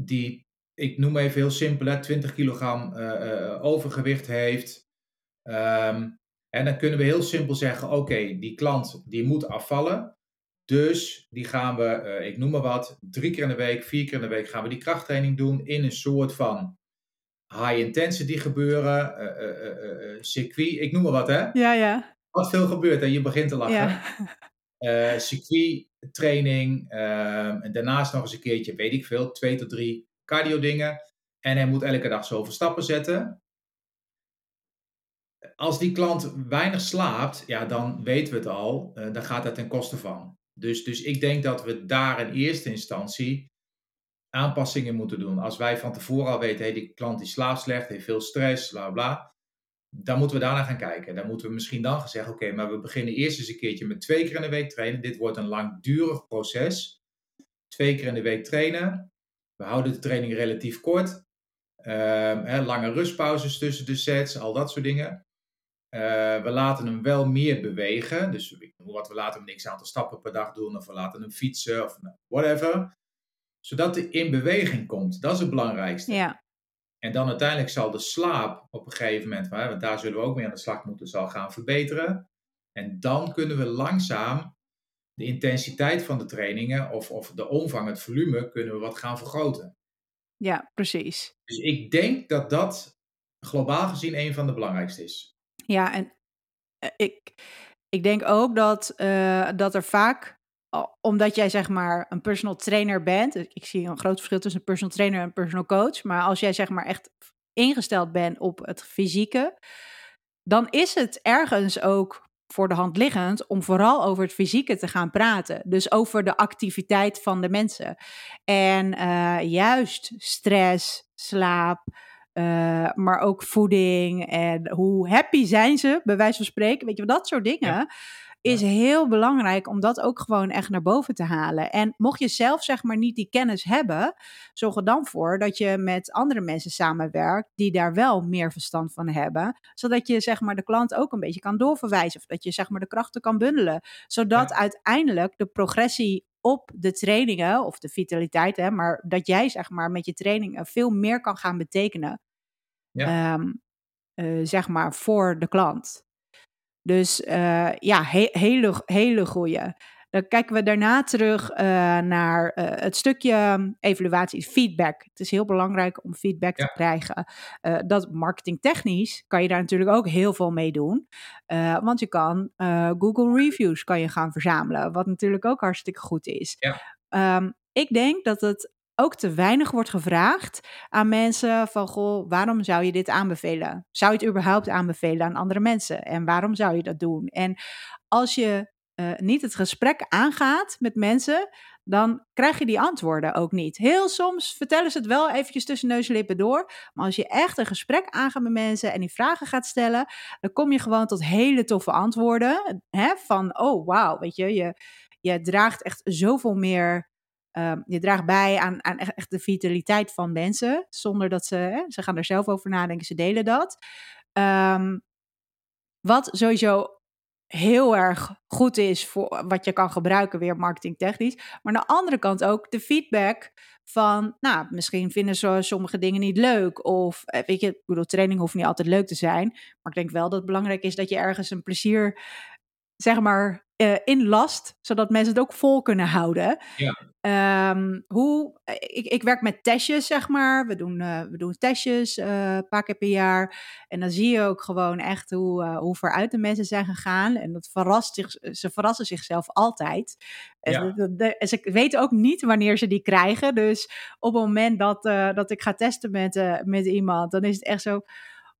die, ik noem even heel simpel, hè, 20 kilogram uh, uh, overgewicht heeft. Um, en dan kunnen we heel simpel zeggen, oké, okay, die klant die moet afvallen. Dus die gaan we, uh, ik noem maar wat, drie keer in de week, vier keer in de week gaan we die krachttraining doen in een soort van high intensity gebeuren, circuit, ik noem maar wat hè. Ja, ja. Wat veel gebeurt en je begint te lachen. Ja. Uh, circuit, training, uh, en daarnaast nog eens een keertje, weet ik veel, twee tot drie cardio dingen. En hij moet elke dag zoveel stappen zetten. Als die klant weinig slaapt, ja, dan weten we het al, uh, dan gaat dat ten koste van. Dus, dus ik denk dat we daar in eerste instantie aanpassingen moeten doen. Als wij van tevoren al weten, hey, die klant die slaapt slecht, heeft veel stress, bla bla dan moeten we daarna gaan kijken. Dan moeten we misschien dan gaan zeggen, oké, maar we beginnen eerst eens een keertje met twee keer in de week trainen. Dit wordt een langdurig proces. Twee keer in de week trainen. We houden de training relatief kort. Uh, hè, lange rustpauzes tussen de sets, al dat soort dingen. Uh, we laten hem wel meer bewegen. Dus wat, we laten hem niks aantal stappen per dag doen. Of we laten hem fietsen of whatever. Zodat hij in beweging komt. Dat is het belangrijkste. Ja. En dan uiteindelijk zal de slaap op een gegeven moment, want daar zullen we ook mee aan de slag moeten, zal gaan verbeteren. En dan kunnen we langzaam de intensiteit van de trainingen of, of de omvang, het volume, kunnen we wat gaan vergroten. Ja, precies. Dus ik denk dat dat globaal gezien een van de belangrijkste is. Ja, en ik, ik denk ook dat, uh, dat er vaak, omdat jij zeg maar een personal trainer bent, ik zie een groot verschil tussen een personal trainer en een personal coach, maar als jij zeg maar echt ingesteld bent op het fysieke, dan is het ergens ook voor de hand liggend om vooral over het fysieke te gaan praten. Dus over de activiteit van de mensen. En uh, juist stress, slaap, uh, maar ook voeding en hoe happy zijn ze, bij wijze van spreken. Weet je, dat soort dingen is heel belangrijk om dat ook gewoon echt naar boven te halen. En mocht je zelf zeg maar niet die kennis hebben, zorg er dan voor dat je met andere mensen samenwerkt die daar wel meer verstand van hebben, zodat je zeg maar de klant ook een beetje kan doorverwijzen of dat je zeg maar de krachten kan bundelen, zodat uiteindelijk de progressie op de trainingen of de vitaliteit, hè, maar dat jij zeg maar met je trainingen veel meer kan gaan betekenen, ja. Um, uh, zeg maar voor de klant. Dus uh, ja, he hele, hele goede. Dan kijken we daarna terug uh, naar uh, het stukje evaluatie, feedback. Het is heel belangrijk om feedback ja. te krijgen. Uh, dat marketingtechnisch kan je daar natuurlijk ook heel veel mee doen. want je kan Google reviews kan je gaan verzamelen, wat natuurlijk ook hartstikke goed is. Ja. Um, ik denk dat het ook te weinig wordt gevraagd aan mensen van, goh, waarom zou je dit aanbevelen? Zou je het überhaupt aanbevelen aan andere mensen? En waarom zou je dat doen? En als je uh, niet het gesprek aangaat met mensen, dan krijg je die antwoorden ook niet. Heel soms vertellen ze het wel eventjes tussen neus en lippen door. Maar als je echt een gesprek aangaat met mensen en die vragen gaat stellen, dan kom je gewoon tot hele toffe antwoorden. Hè? Van, oh wauw, weet je, je, je draagt echt zoveel meer Um, je draagt bij aan, aan echt de vitaliteit van mensen, zonder dat ze, hè, ze gaan er zelf over nadenken, ze delen dat. Um, wat sowieso heel erg goed is voor wat je kan gebruiken, weer marketingtechnisch. Maar aan de andere kant ook de feedback van, nou, misschien vinden ze sommige dingen niet leuk. Of, eh, weet je, ik bedoel, training hoeft niet altijd leuk te zijn. Maar ik denk wel dat het belangrijk is dat je ergens een plezier, zeg maar, uh, in last, zodat mensen het ook vol kunnen houden. Ja. Um, hoe, eh, ik, ik werk met testjes, zeg maar. We doen, uh, we doen testjes uh, een paar keer per jaar. En dan zie je ook gewoon echt hoe, hoe vooruit de mensen zijn gegaan. En dat verrast zich, ze verrassen zichzelf altijd. Ja. En, de, ze weten ook niet wanneer ze die krijgen. Dus op het moment dat, dat ik ga testen met, met iemand, dan is het echt zo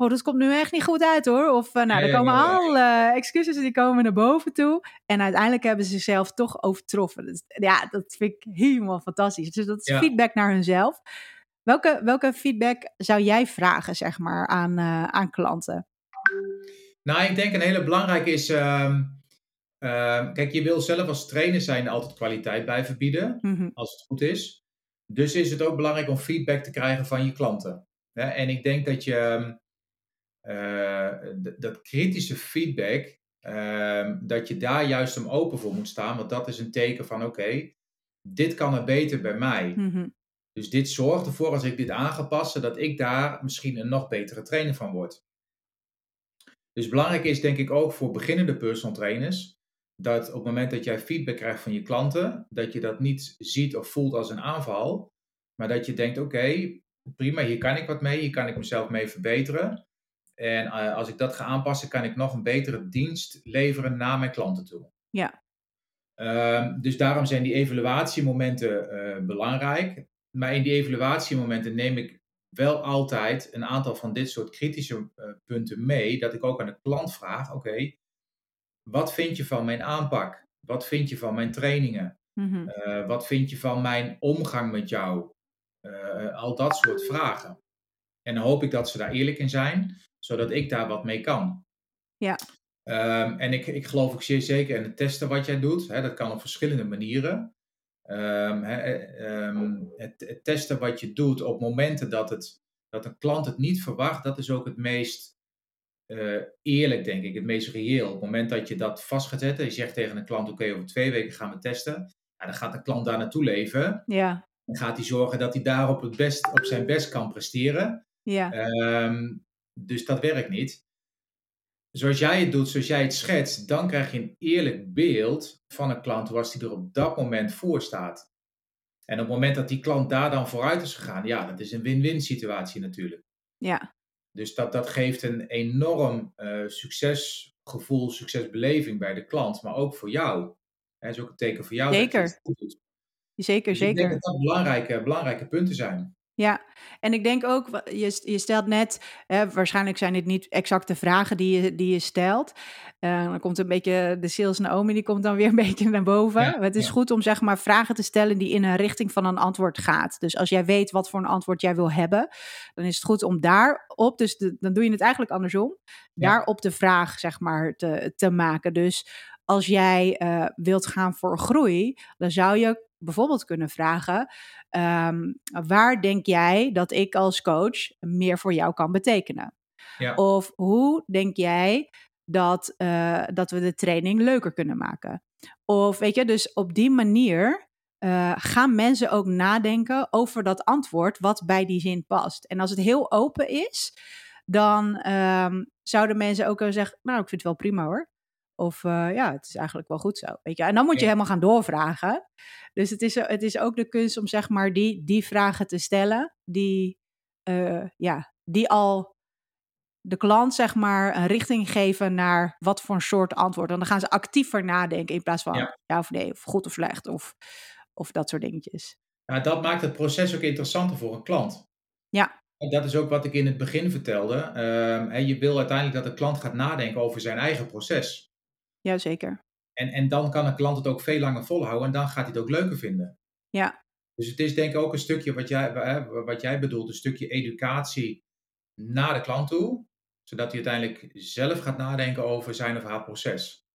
oh, dat komt nu echt niet goed uit hoor. Of uh, nou, er komen alle excuses die komen naar boven toe. En uiteindelijk hebben ze zichzelf toch overtroffen. Dus, ja, dat vind ik helemaal fantastisch. Dus dat is feedback naar hunzelf. Welke, welke feedback zou jij vragen, zeg maar, aan, uh, aan klanten? Nou, ik denk een hele belangrijke is... Uh, kijk, je wil zelf als trainer zijn altijd kwaliteit bij bieden, mm -hmm. als het goed is. Dus is het ook belangrijk om feedback te krijgen van je klanten. Ja, en ik denk dat je ehm, dat kritische feedback, uh, dat je daar juist om open voor moet staan. Want dat is een teken van: oké, dit kan er beter bij mij. Mm-hmm. Dus dit zorgt ervoor, als ik dit aan ga passen, dat ik daar misschien een nog betere trainer van word. Dus belangrijk is denk ik ook voor beginnende personal trainers, dat op het moment dat jij feedback krijgt van je klanten, dat je dat niet ziet of voelt als een aanval, maar dat je denkt, oké, prima, hier kan ik wat mee, hier kan ik mezelf mee verbeteren. En uh, als ik dat ga aanpassen, kan ik nog een betere dienst leveren naar mijn klanten toe. Ja. Um, dus daarom zijn die evaluatiemomenten uh, belangrijk. Maar in die evaluatiemomenten neem ik wel altijd een aantal van dit soort kritische uh, punten mee. Dat ik ook aan de klant vraag: oké, okay, wat vind je van mijn aanpak? Wat vind je van mijn trainingen? Mm -hmm. wat vind je van mijn omgang met jou? al dat soort vragen. En dan hoop ik dat ze daar eerlijk in zijn zodat ik daar wat mee kan. Ja. Um, en ik, ik geloof ook zeer zeker in het testen wat jij doet. Hè, dat kan op verschillende manieren. Um, um, het, het, testen wat je doet op momenten dat, het, dat een klant het niet verwacht, dat is ook het meest uh, eerlijk, denk ik, het meest reëel. Op het moment dat je dat vast gaat zetten, je zegt tegen een klant: Oké, over twee weken gaan we testen. Ja, dan gaat de klant daar naartoe leven. Ja. Dan gaat hij zorgen dat hij daarop het best, op zijn best kan presteren. Ja. Dus dat werkt niet. Zoals jij het doet, zoals jij het schetst, dan krijg je een eerlijk beeld van een klant zoals die er op dat moment voor staat. En op het moment dat die klant daar dan vooruit is gegaan, ja, dat is een win-win situatie natuurlijk. Ja. Dus dat, dat geeft een enorm uh, succes gevoel, succesbeleving bij de klant, maar ook voor jou. Het is ook een teken voor jou zeker. dat je het goed doet. Zeker, dus zeker. Ik denk dat dat belangrijke, belangrijke punten zijn. Ja, en ik denk ook, je, je stelt net, hè, waarschijnlijk zijn dit niet exacte vragen die je, die je stelt. Uh, dan komt een beetje de sales Naomi, die komt dan weer een beetje naar boven. Ja, het is goed om zeg maar vragen te stellen die in een richting van een antwoord gaat. Dus als jij weet wat voor een antwoord jij wil hebben, dan is het goed om daarop, dus dan doe je het eigenlijk andersom, ja. daarop de vraag zeg maar te, te maken. Dus als jij uh, wilt gaan voor groei, dan zou je bijvoorbeeld kunnen vragen: um, waar denk jij dat ik als coach meer voor jou kan betekenen? Ja. Of hoe denk jij dat, uh, dat we de training leuker kunnen maken? Of weet je, dus op die manier uh, gaan mensen ook nadenken over dat antwoord wat bij die zin past. En als het heel open is, dan um, zouden mensen ook kunnen zeggen: Nou, ik vind het wel prima hoor. Of uh, ja, het is eigenlijk wel goed zo. Weet je? En dan moet je ja. helemaal gaan doorvragen. Dus het is, het is ook de kunst om zeg maar die, die vragen te stellen, die, uh, ja, die al de klant zeg maar een richting geven naar wat voor een soort antwoord. En dan gaan ze actiever nadenken in plaats van ja, ja of nee, of goed of slecht, of, of dat soort dingetjes. Ja, dat maakt het proces ook interessanter voor een klant. Ja. En dat is ook wat ik in het begin vertelde. Uh, je wil uiteindelijk dat de klant gaat nadenken over zijn eigen proces. Jazeker. En, en dan kan een klant het ook veel langer volhouden en dan gaat hij het ook leuker vinden. Ja. Dus het is denk ik ook een stukje wat jij, wat jij bedoelt, een stukje educatie naar de klant toe, zodat hij uiteindelijk zelf gaat nadenken over zijn of haar proces.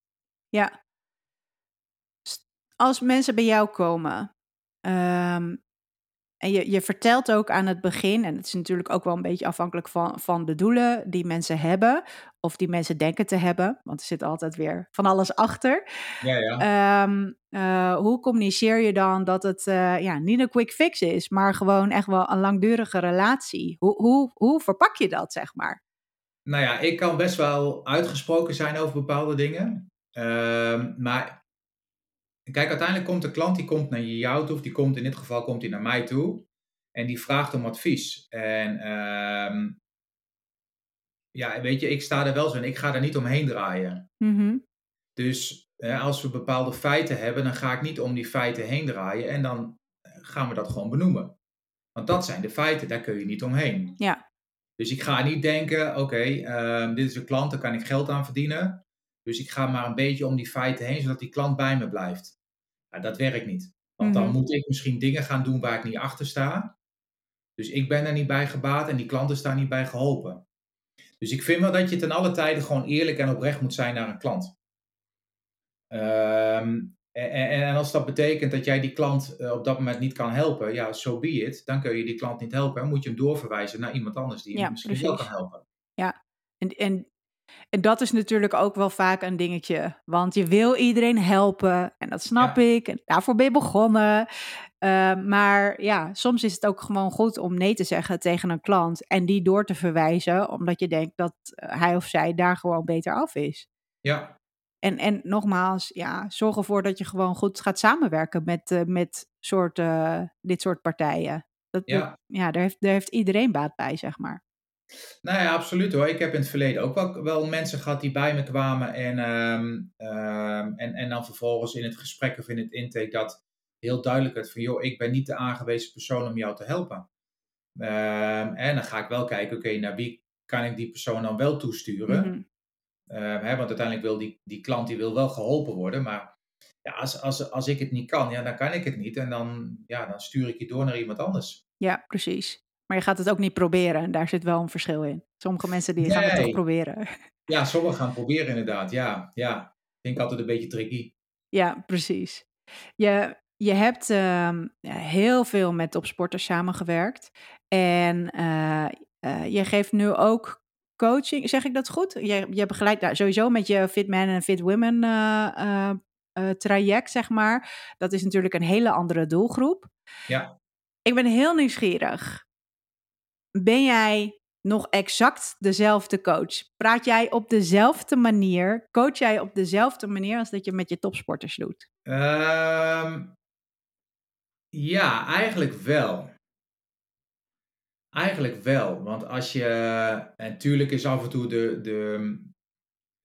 Ja. Als mensen bij jou komen, um, en je, je vertelt ook aan het begin, en het is natuurlijk ook wel een beetje afhankelijk van, van de doelen die mensen hebben, of die mensen denken te hebben, want er zit altijd weer van alles achter. Ja, ja. Um, uh, hoe communiceer je dan dat het uh, ja, niet een quick fix is, maar gewoon echt wel een langdurige relatie? Hoe, hoe, hoe verpak je dat, zeg maar? Nou ja, ik kan best wel uitgesproken zijn over bepaalde dingen. Uh, maar Kijk, uiteindelijk komt de klant die komt naar jou toe, of die komt in dit geval komt hij naar mij toe. En die vraagt om advies. En um, ja, weet je, ik sta er wel zo in. Ik ga er niet omheen draaien. Mm-hmm. Dus eh, als we bepaalde feiten hebben, dan ga ik niet om die feiten heen draaien. En dan gaan we dat gewoon benoemen. Want dat zijn de feiten, daar kun je niet omheen. Ja. Dus ik ga niet denken, oké, okay, um, dit is een klant, daar kan ik geld aan verdienen. Dus ik ga maar een beetje om die feiten heen, zodat die klant bij me blijft. Nou, dat werkt niet. Want dan Mhm. moet ik misschien dingen gaan doen waar ik niet achter sta. Dus ik ben er niet bij gebaat en die klant is daar niet bij geholpen. Dus ik vind wel dat je ten alle tijde gewoon eerlijk en oprecht moet zijn naar een klant. Um, en, en, als dat betekent dat jij die klant uh, op dat moment niet kan helpen, ja, so be it. Dan kun je die klant niet helpen en moet je hem doorverwijzen naar iemand anders die hem Ja, misschien precies. wel kan helpen. Ja, en, en, en dat is natuurlijk ook wel vaak een dingetje. Want je wil iedereen helpen. En dat snap Ja. ik. En daarvoor ben je begonnen. Uh, maar ja, soms is het ook gewoon goed om nee te zeggen tegen een klant. En die door te verwijzen. Omdat je denkt dat eh, hij of zij daar gewoon beter af is. Ja, En, en nogmaals, ja, zorg ervoor dat je gewoon goed gaat samenwerken met, uh, met soort, uh, dit soort partijen. Dat, Ja. dat- ja daar, heeft, daar heeft iedereen baat bij, zeg maar. Nou ja, absoluut hoor. Ik heb in het verleden ook wel, wel mensen gehad die bij me kwamen en, ehm, ehm, en, en dan vervolgens in het gesprek of in het intake dat heel duidelijk werd van joh, ik ben niet de aangewezen persoon om jou te helpen. Ehm, en dan ga ik wel kijken, oké, naar wie kan ik die persoon dan wel toesturen? Mhm. Ehm, hè, want uiteindelijk wil die, die klant die wil wel geholpen worden, maar ja, als, als, als ik het niet kan, ja, dan kan ik het niet en dan, ja, dan stuur ik je door naar iemand anders. Ja, precies. Maar je gaat het ook niet proberen. En daar zit wel een verschil in. Sommige mensen die gaan het toch proberen. Ja, sommigen gaan proberen inderdaad, ja, ja. Vind ik altijd een beetje tricky. Ja, precies. Je, je hebt ehm, heel veel met topsporters samengewerkt. En eh, eh, je geeft nu ook coaching, zeg ik dat goed? Je, je begeleidt nou, sowieso met je Fit Man en Fit Women eh, traject, zeg maar. Dat is natuurlijk een hele andere doelgroep. Ja. Ik ben heel nieuwsgierig. Ben jij nog exact dezelfde coach? Praat jij op dezelfde manier? Coach jij op dezelfde manier als dat je met je topsporters doet? Ehm, ja, eigenlijk wel. Eigenlijk wel. Want als je. En tuurlijk is af en toe de, de,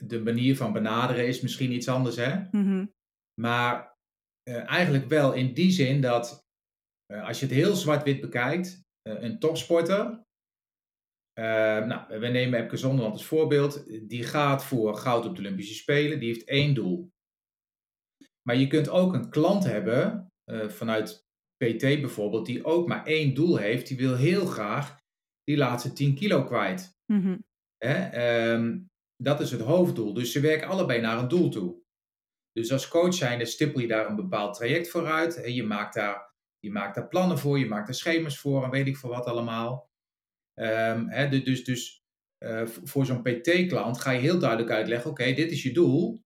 de manier van benaderen is misschien iets anders, hè? Mhm. Maar eh, eigenlijk wel in die zin dat eh, als je het heel zwart-wit bekijkt, eh, een topsporter, nou, we nemen Epke Zonderland als voorbeeld, die gaat voor goud op de Olympische Spelen, die heeft één doel. Maar je kunt ook een klant hebben, vanuit PT bijvoorbeeld, die ook maar één doel heeft, die wil heel graag die laatste 10 kilo kwijt. Mhm. Hè? Ehm, dat is het hoofddoel. Dus ze werken allebei naar een doel toe. Dus als coach zijnde stippel je daar een bepaald traject voor uit. Hè? Je, maakt daar, je maakt daar plannen voor, je maakt er schema's voor en weet ik veel wat allemaal. Ehm, hè? du- Dus, dus eh, voor zo'n PT-klant ga je heel duidelijk uitleggen: oké, dit is je doel.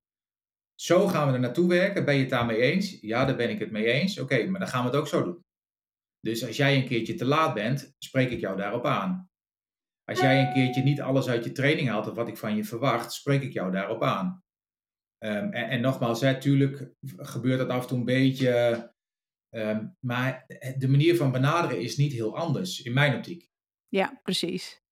Zo gaan we er naartoe werken. Ben je het daarmee eens? Ja, daar ben ik het mee eens. Oké, maar dan gaan we het ook zo doen. Dus als jij een keertje te laat bent, spreek ik jou daarop aan. Als jij een keertje niet alles uit je training haalt of wat ik van je verwacht, spreek ik jou daarop aan. Ehm, en, en nogmaals, natuurlijk gebeurt dat af en toe een beetje. ehm, maar de manier van benaderen is niet heel anders, in mijn optiek. Ja, precies.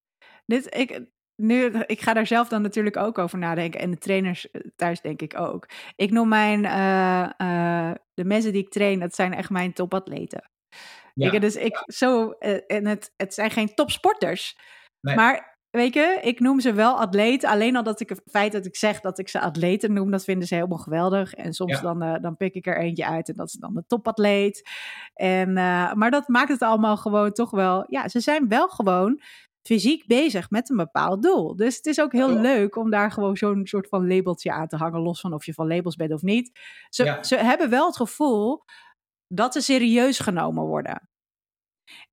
Dit, ik, nu, ik ga daar zelf dan natuurlijk ook over nadenken. En de trainers eh, thuis denk ik ook. Ik noem mijn, eh, eh, de mensen die ik train, dat zijn echt mijn topatleten. Ja, Ik, dus ik, zo, en het, het zijn geen topsporters. Nee. Maar weet je, ik noem ze wel atleten. Alleen al dat ik het feit dat ik zeg dat ik ze atleten noem, dat vinden ze helemaal geweldig. En soms Ja. dan, dan pik ik er eentje uit en dat is dan de topatleet. En, maar dat maakt het allemaal gewoon toch wel, ja, ze zijn wel gewoon fysiek bezig met een bepaald doel. Dus het is ook heel Ja. leuk om daar gewoon zo'n soort van labeltje aan te hangen, los van of je van labels bent of niet. Ze, Ja. ze hebben wel het gevoel dat ze serieus genomen worden.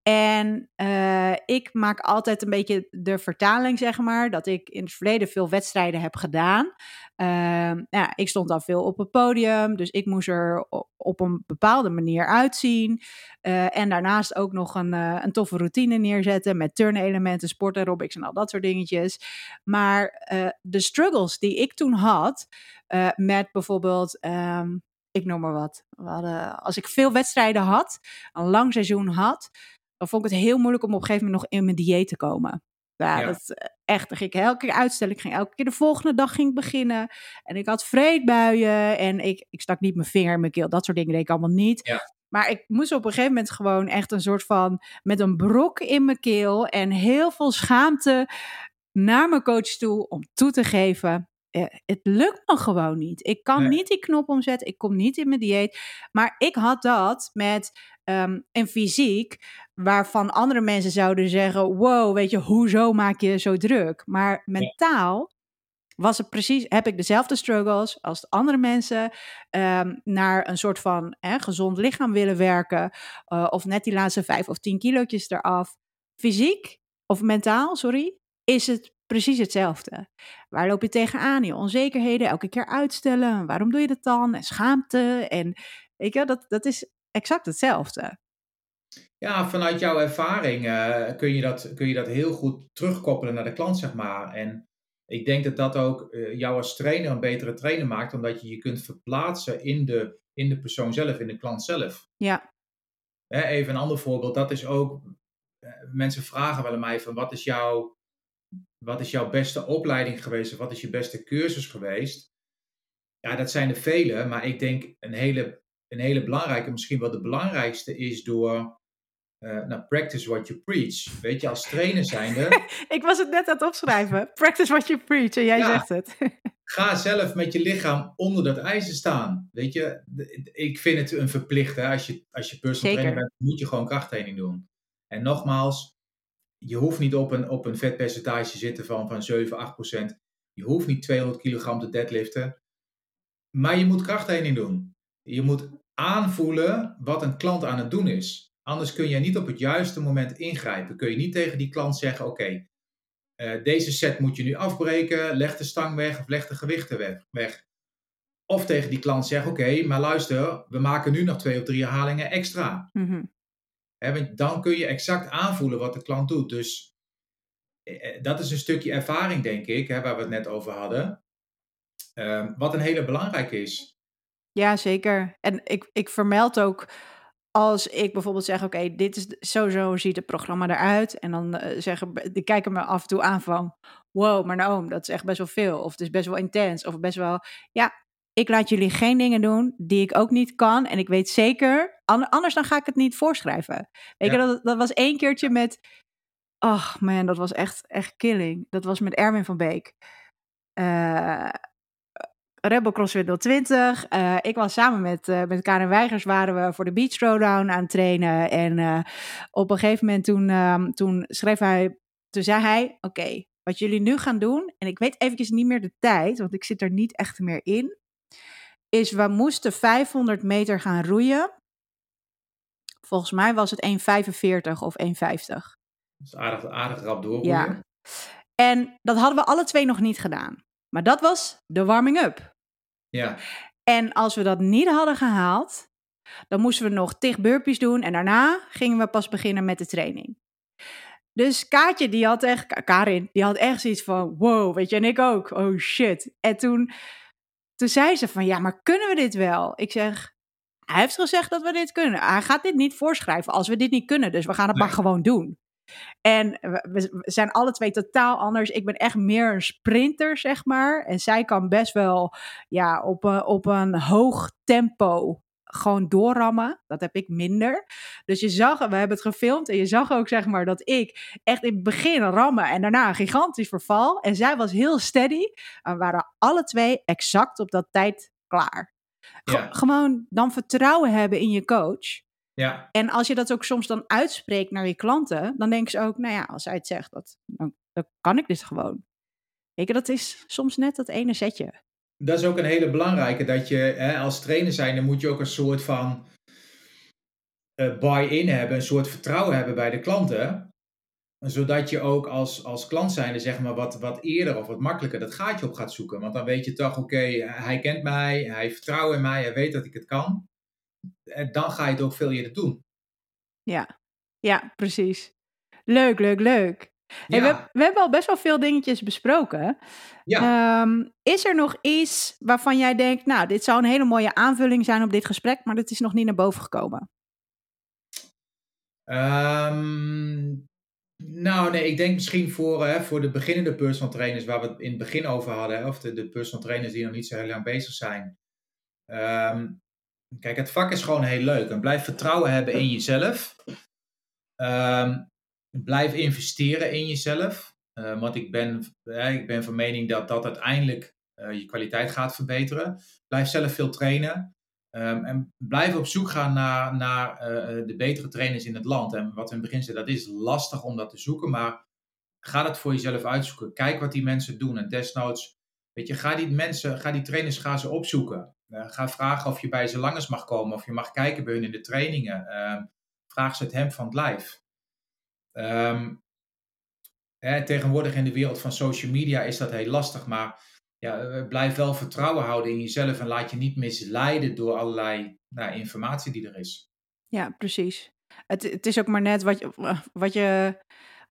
En eh, ik maak altijd een beetje de vertaling, zeg maar, dat ik in het verleden veel wedstrijden heb gedaan. Ehm, nou ja, ik stond dan veel op het podium, dus ik moest er op een bepaalde manier uitzien. Eh, en daarnaast ook nog een, eh, een toffe routine neerzetten met turnelementen, sport aerobics en al dat soort dingetjes. Maar de struggles die ik toen had, met bijvoorbeeld, ehm, ik noem maar wat, we hadden, als ik veel wedstrijden had, een lang seizoen had, dan vond ik het heel moeilijk om op een gegeven moment nog in mijn dieet te komen. Ja, Ja. dat eh, echt. Dan ging ik elke keer uitstellen. Ik ging elke keer de volgende dag ging beginnen. En ik had vreedbuien. En ik, ik stak niet mijn vinger in mijn keel. Dat soort dingen deed ik allemaal niet. Ja. Maar ik moest op een gegeven moment gewoon echt een soort van... met een brok in mijn keel en heel veel schaamte naar mijn coach toe... om toe te geven, het lukt me gewoon niet. Ik kan Nee. niet die knop omzetten. Ik kom niet in mijn dieet. Maar ik had dat met ehm, een fysiek waarvan andere mensen zouden zeggen: Wow, weet je, hoezo maak je zo druk? Maar mentaal was het precies, heb ik dezelfde struggles als de andere mensen ehm, naar een soort van hè, gezond lichaam willen werken, eh, of net die laatste vijf of tien kilootjes eraf. Fysiek of mentaal, sorry, is het precies hetzelfde. Waar loop je tegenaan? Je onzekerheden, elke keer uitstellen. Waarom doe je dat dan? En schaamte. En weet je, dat, dat is exact hetzelfde. Ja, vanuit jouw ervaring eh, kun, je dat, kun je dat heel goed terugkoppelen naar de klant, zeg maar. En ik denk dat dat ook eh, jou als trainer een betere trainer maakt, omdat je je kunt verplaatsen in de, in de persoon zelf, in de klant zelf. Ja, Hè, even een ander voorbeeld, dat is ook, eh, mensen vragen wel aan mij van wat is, jouw, wat is jouw beste opleiding geweest of wat is je beste cursus geweest? Ja, dat zijn er vele, maar ik denk een hele, een hele belangrijke, misschien wel de belangrijkste is door, nou, practice what you preach. Weet je, als trainer zijnde, ik was het net aan het opschrijven. Practice what you preach. En jij Ja. zegt het. ga zelf met je lichaam onder dat ijzer staan. Weet je, ik vind het een verplicht. Hè? Als, je, als je personal Zeker. trainer bent, moet je gewoon krachttraining doen. En nogmaals, je hoeft niet op een, op een vetpercentage te zitten van, van 7, 8 procent. Je hoeft niet 200 kilogram te deadliften. Maar je moet krachttraining doen. Je moet aanvoelen wat een klant aan het doen is. Anders kun je niet op het juiste moment ingrijpen. Kun je niet tegen die klant zeggen: Oké, eh, deze set moet je nu afbreken, leg de stang weg of leg de gewichten weg. Of tegen die klant zeggen: Oké, maar luister, we maken nu nog twee of drie herhalingen extra. Mhm. Dan kun je exact aanvoelen wat de klant doet. Dus eh, eh, dat is een stukje ervaring, denk ik, waar we het net over hadden. Ehm, wat een hele belangrijke is. Ja, zeker. En ik, ik vermeld ook als ik bijvoorbeeld zeg, oké, dit is sowieso ziet het programma eruit. En dan uh, zeggen, die kijken me af en toe aan van, wow, maar nou, dat is echt best wel veel. Of het is best wel intens. Of best wel, ja, ik laat jullie geen dingen doen die ik ook niet kan. En ik weet zeker, anders dan ga ik het niet voorschrijven. Weet je, dat, dat was één keertje met, ach man, dat was echt, echt killing. Dat was met Erwin van Beek. Uh, Rebel CrossFit 020. Uh, ik was samen met, uh, met Karen Weigers waren we voor de Beach Throwdown aan het trainen. En uh, op een gegeven moment toen, um, toen schreef hij, toen zei hij, oké, okay, wat jullie nu gaan doen, en ik weet eventjes niet meer de tijd, want ik zit er niet echt meer in, is we moesten 500 meter gaan roeien. Volgens mij was het 1,45 of 1,50. Dat is aardig, aardig rap doorroeien. Ja. En dat hadden we alle twee nog niet gedaan. Maar dat was de warming-up. Ja. En als we dat niet hadden gehaald, dan moesten we nog tig burpees doen. En daarna gingen we pas beginnen met de training. Dus Kaatje, die had echt, Karin, die had echt zoiets van, wow, weet je, en ik ook, oh shit. En toen, toen zei ze van, ja, maar kunnen we dit wel? Ik zeg, hij heeft gezegd dat we dit kunnen. Hij gaat dit niet voorschrijven als we dit niet kunnen, dus we gaan het nee. maar gewoon doen. En we zijn alle twee totaal anders. Ik ben echt meer een sprinter, zeg maar. En zij kan best wel ja, op, een, op een hoog tempo gewoon doorrammen. Dat heb ik minder. Dus je zag, we hebben het gefilmd en je zag ook zeg maar dat ik echt in het begin rammen en daarna een gigantisch verval. En zij was heel steady. En waren alle twee exact op dat tijd klaar. Ja. Gewoon dan vertrouwen hebben in je coach. Ja. En als je dat ook soms dan uitspreekt naar je klanten, dan denken ze ook, nou ja, als zij het zegt, dat, dan, dan kan ik dit gewoon. Weet je, dat is soms net dat ene zetje. Dat is ook een hele belangrijke, dat je hè, als trainer zijn, dan moet je ook een soort van uh, buy-in hebben, een soort vertrouwen hebben bij de klanten. Zodat je ook als, als klant zijnde zeg maar wat, wat eerder of wat makkelijker dat gaatje op gaat zoeken. Want dan weet je toch, oké, hij kent mij, hij heeft vertrouwen in mij, hij weet dat ik het kan en dan ga je het ook veel eerder doen. Ja, ja precies. Leuk, leuk, leuk. Hey, Ja. we, we hebben al best wel veel dingetjes besproken. Ja. Ehm, is er nog iets waarvan jij denkt, nou, dit zou een hele mooie aanvulling zijn op dit gesprek, maar dat is nog niet naar boven gekomen? Ehm, nou, nee, ik denk misschien voor, hè, voor de beginnende personal trainers, waar we het in het begin over hadden, hè, of de, de personal trainers die nog niet zo heel lang bezig zijn. Ehm, kijk, het vak is gewoon heel leuk. En blijf vertrouwen hebben in jezelf. Ehm, blijf investeren in jezelf. Uh, want ik ben, eh, ik ben van mening dat dat uiteindelijk uh, je kwaliteit gaat verbeteren. Blijf zelf veel trainen. Um, en blijf op zoek gaan naar, naar de betere trainers in het land. En wat in het begin zei, dat is lastig om dat te zoeken. Maar ga dat voor jezelf uitzoeken. Kijk wat die mensen doen. En desnoods, weet je, ga die mensen, ga die trainers, ga ze opzoeken. Ga vragen of je bij ze langs mag komen. Of je mag kijken bij hun in de trainingen. Uh, vraag ze het hemd van het lijf. Um, hè, tegenwoordig in de wereld van social media is dat heel lastig. Maar ja, blijf wel vertrouwen houden in jezelf. En laat je niet misleiden door allerlei nou, informatie die er is. Ja, precies. Het, het is ook maar net wat je, wat je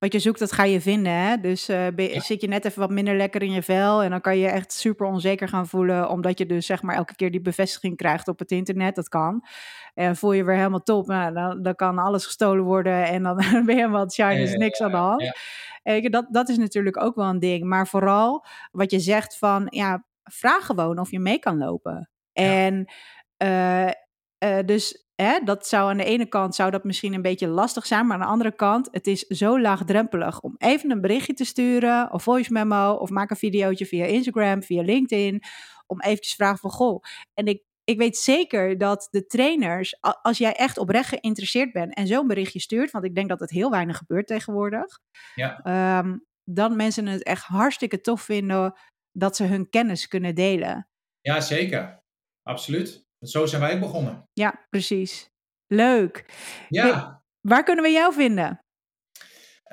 wat je zoekt, dat ga je vinden. Hè? Dus uh, je, ja. zit je net even wat minder lekker in je vel. En dan kan je echt super onzeker gaan voelen. Omdat je dus zeg maar elke keer die bevestiging krijgt op het internet. Dat kan. En voel je weer helemaal top. Nou, dan, dan kan alles gestolen worden. En dan ben je helemaal shine. is niks aan de hand. Ja. Dat, dat is natuurlijk ook wel een ding. Maar vooral wat je zegt van... Ja, vraag gewoon of je mee kan lopen. En uh, uh, dus Hè, dat zou aan de ene kant zou dat misschien een beetje lastig zijn, maar aan de andere kant, het is zo laagdrempelig om even een berichtje te sturen, of voice memo, of maak een videootje via Instagram, via LinkedIn, om eventjes vragen van goh. En ik, ik weet zeker dat de trainers, als jij echt oprecht geïnteresseerd bent en zo'n berichtje stuurt, want ik denk dat het heel weinig gebeurt tegenwoordig, ja. um, dan mensen het echt hartstikke tof vinden dat ze hun kennis kunnen delen. Ja, zeker. Absoluut. Zo zijn wij begonnen. Ja, precies. Leuk. Ja. Hey, waar kunnen we jou vinden?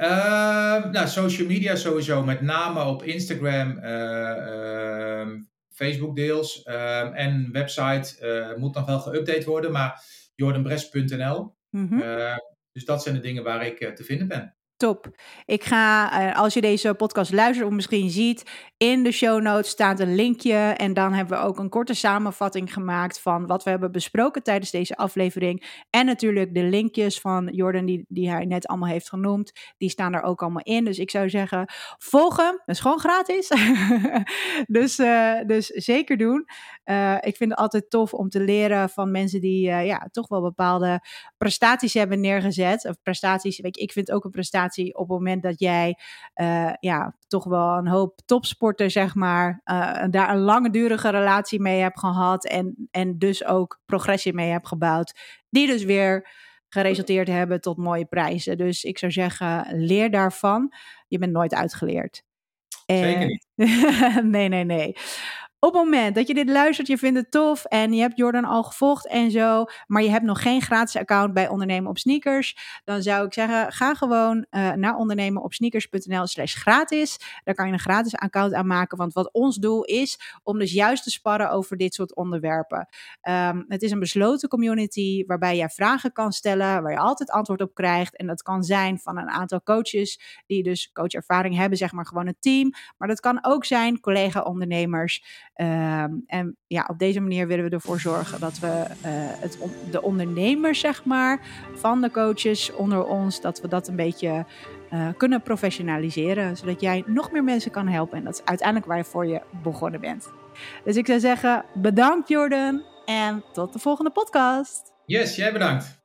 Uh, nou, social media sowieso, met name op Instagram, uh, uh, Facebook deels. ehm, en website eh, moet nog wel geüpdate worden, maar jordanbres.nl. Mhm. dus dat zijn de dingen waar ik te vinden ben. Top. Ik ga, uh, als je deze podcast luistert of misschien ziet, in de show notes staat een linkje. En dan hebben we ook een korte samenvatting gemaakt van wat we hebben besproken tijdens deze aflevering. En natuurlijk de linkjes van Jordan, die, die hij net allemaal heeft genoemd. Die staan er ook allemaal in. Dus ik zou zeggen, volg hem. Dat is gewoon gratis. dus, uh, dus zeker doen. Uh, ik vind het altijd tof om te leren van mensen die ja, toch wel bepaalde prestaties hebben neergezet. Of prestaties, weet je, ik vind ook een prestatie op het moment dat jij ja, toch wel een hoop topsport zeg maar, uh, daar een langdurige relatie mee heb gehad en, en dus ook progressie mee heb gebouwd, die dus weer geresulteerd hebben tot mooie prijzen. Dus ik zou zeggen, leer daarvan. Je bent nooit uitgeleerd. Zeker niet. nee, nee, nee op het moment dat je dit luistert, je vindt het tof en je hebt Jordan al gevolgd en zo, maar je hebt nog geen gratis account bij Ondernemen op Sneakers, dan zou ik zeggen, ga gewoon uh, naar ondernemenopsneakers.nl slash gratis. Daar kan je een gratis account aanmaken, want wat ons doel is, om dus juist te sparren over dit soort onderwerpen. Um, het is een besloten community waarbij je vragen kan stellen, waar je altijd antwoord op krijgt en dat kan zijn van een aantal coaches die dus coachervaring hebben, zeg maar gewoon een team, maar dat kan ook zijn collega-ondernemers. Um, en ja, op deze manier willen we ervoor zorgen dat we uh, het, de ondernemers, zeg maar, van de coaches onder ons, dat we dat een beetje uh, kunnen professionaliseren. Zodat jij nog meer mensen kan helpen. En dat is uiteindelijk waarvoor je begonnen bent. Dus ik zou zeggen, bedankt Jordan en tot de volgende podcast. Yes, jij bedankt.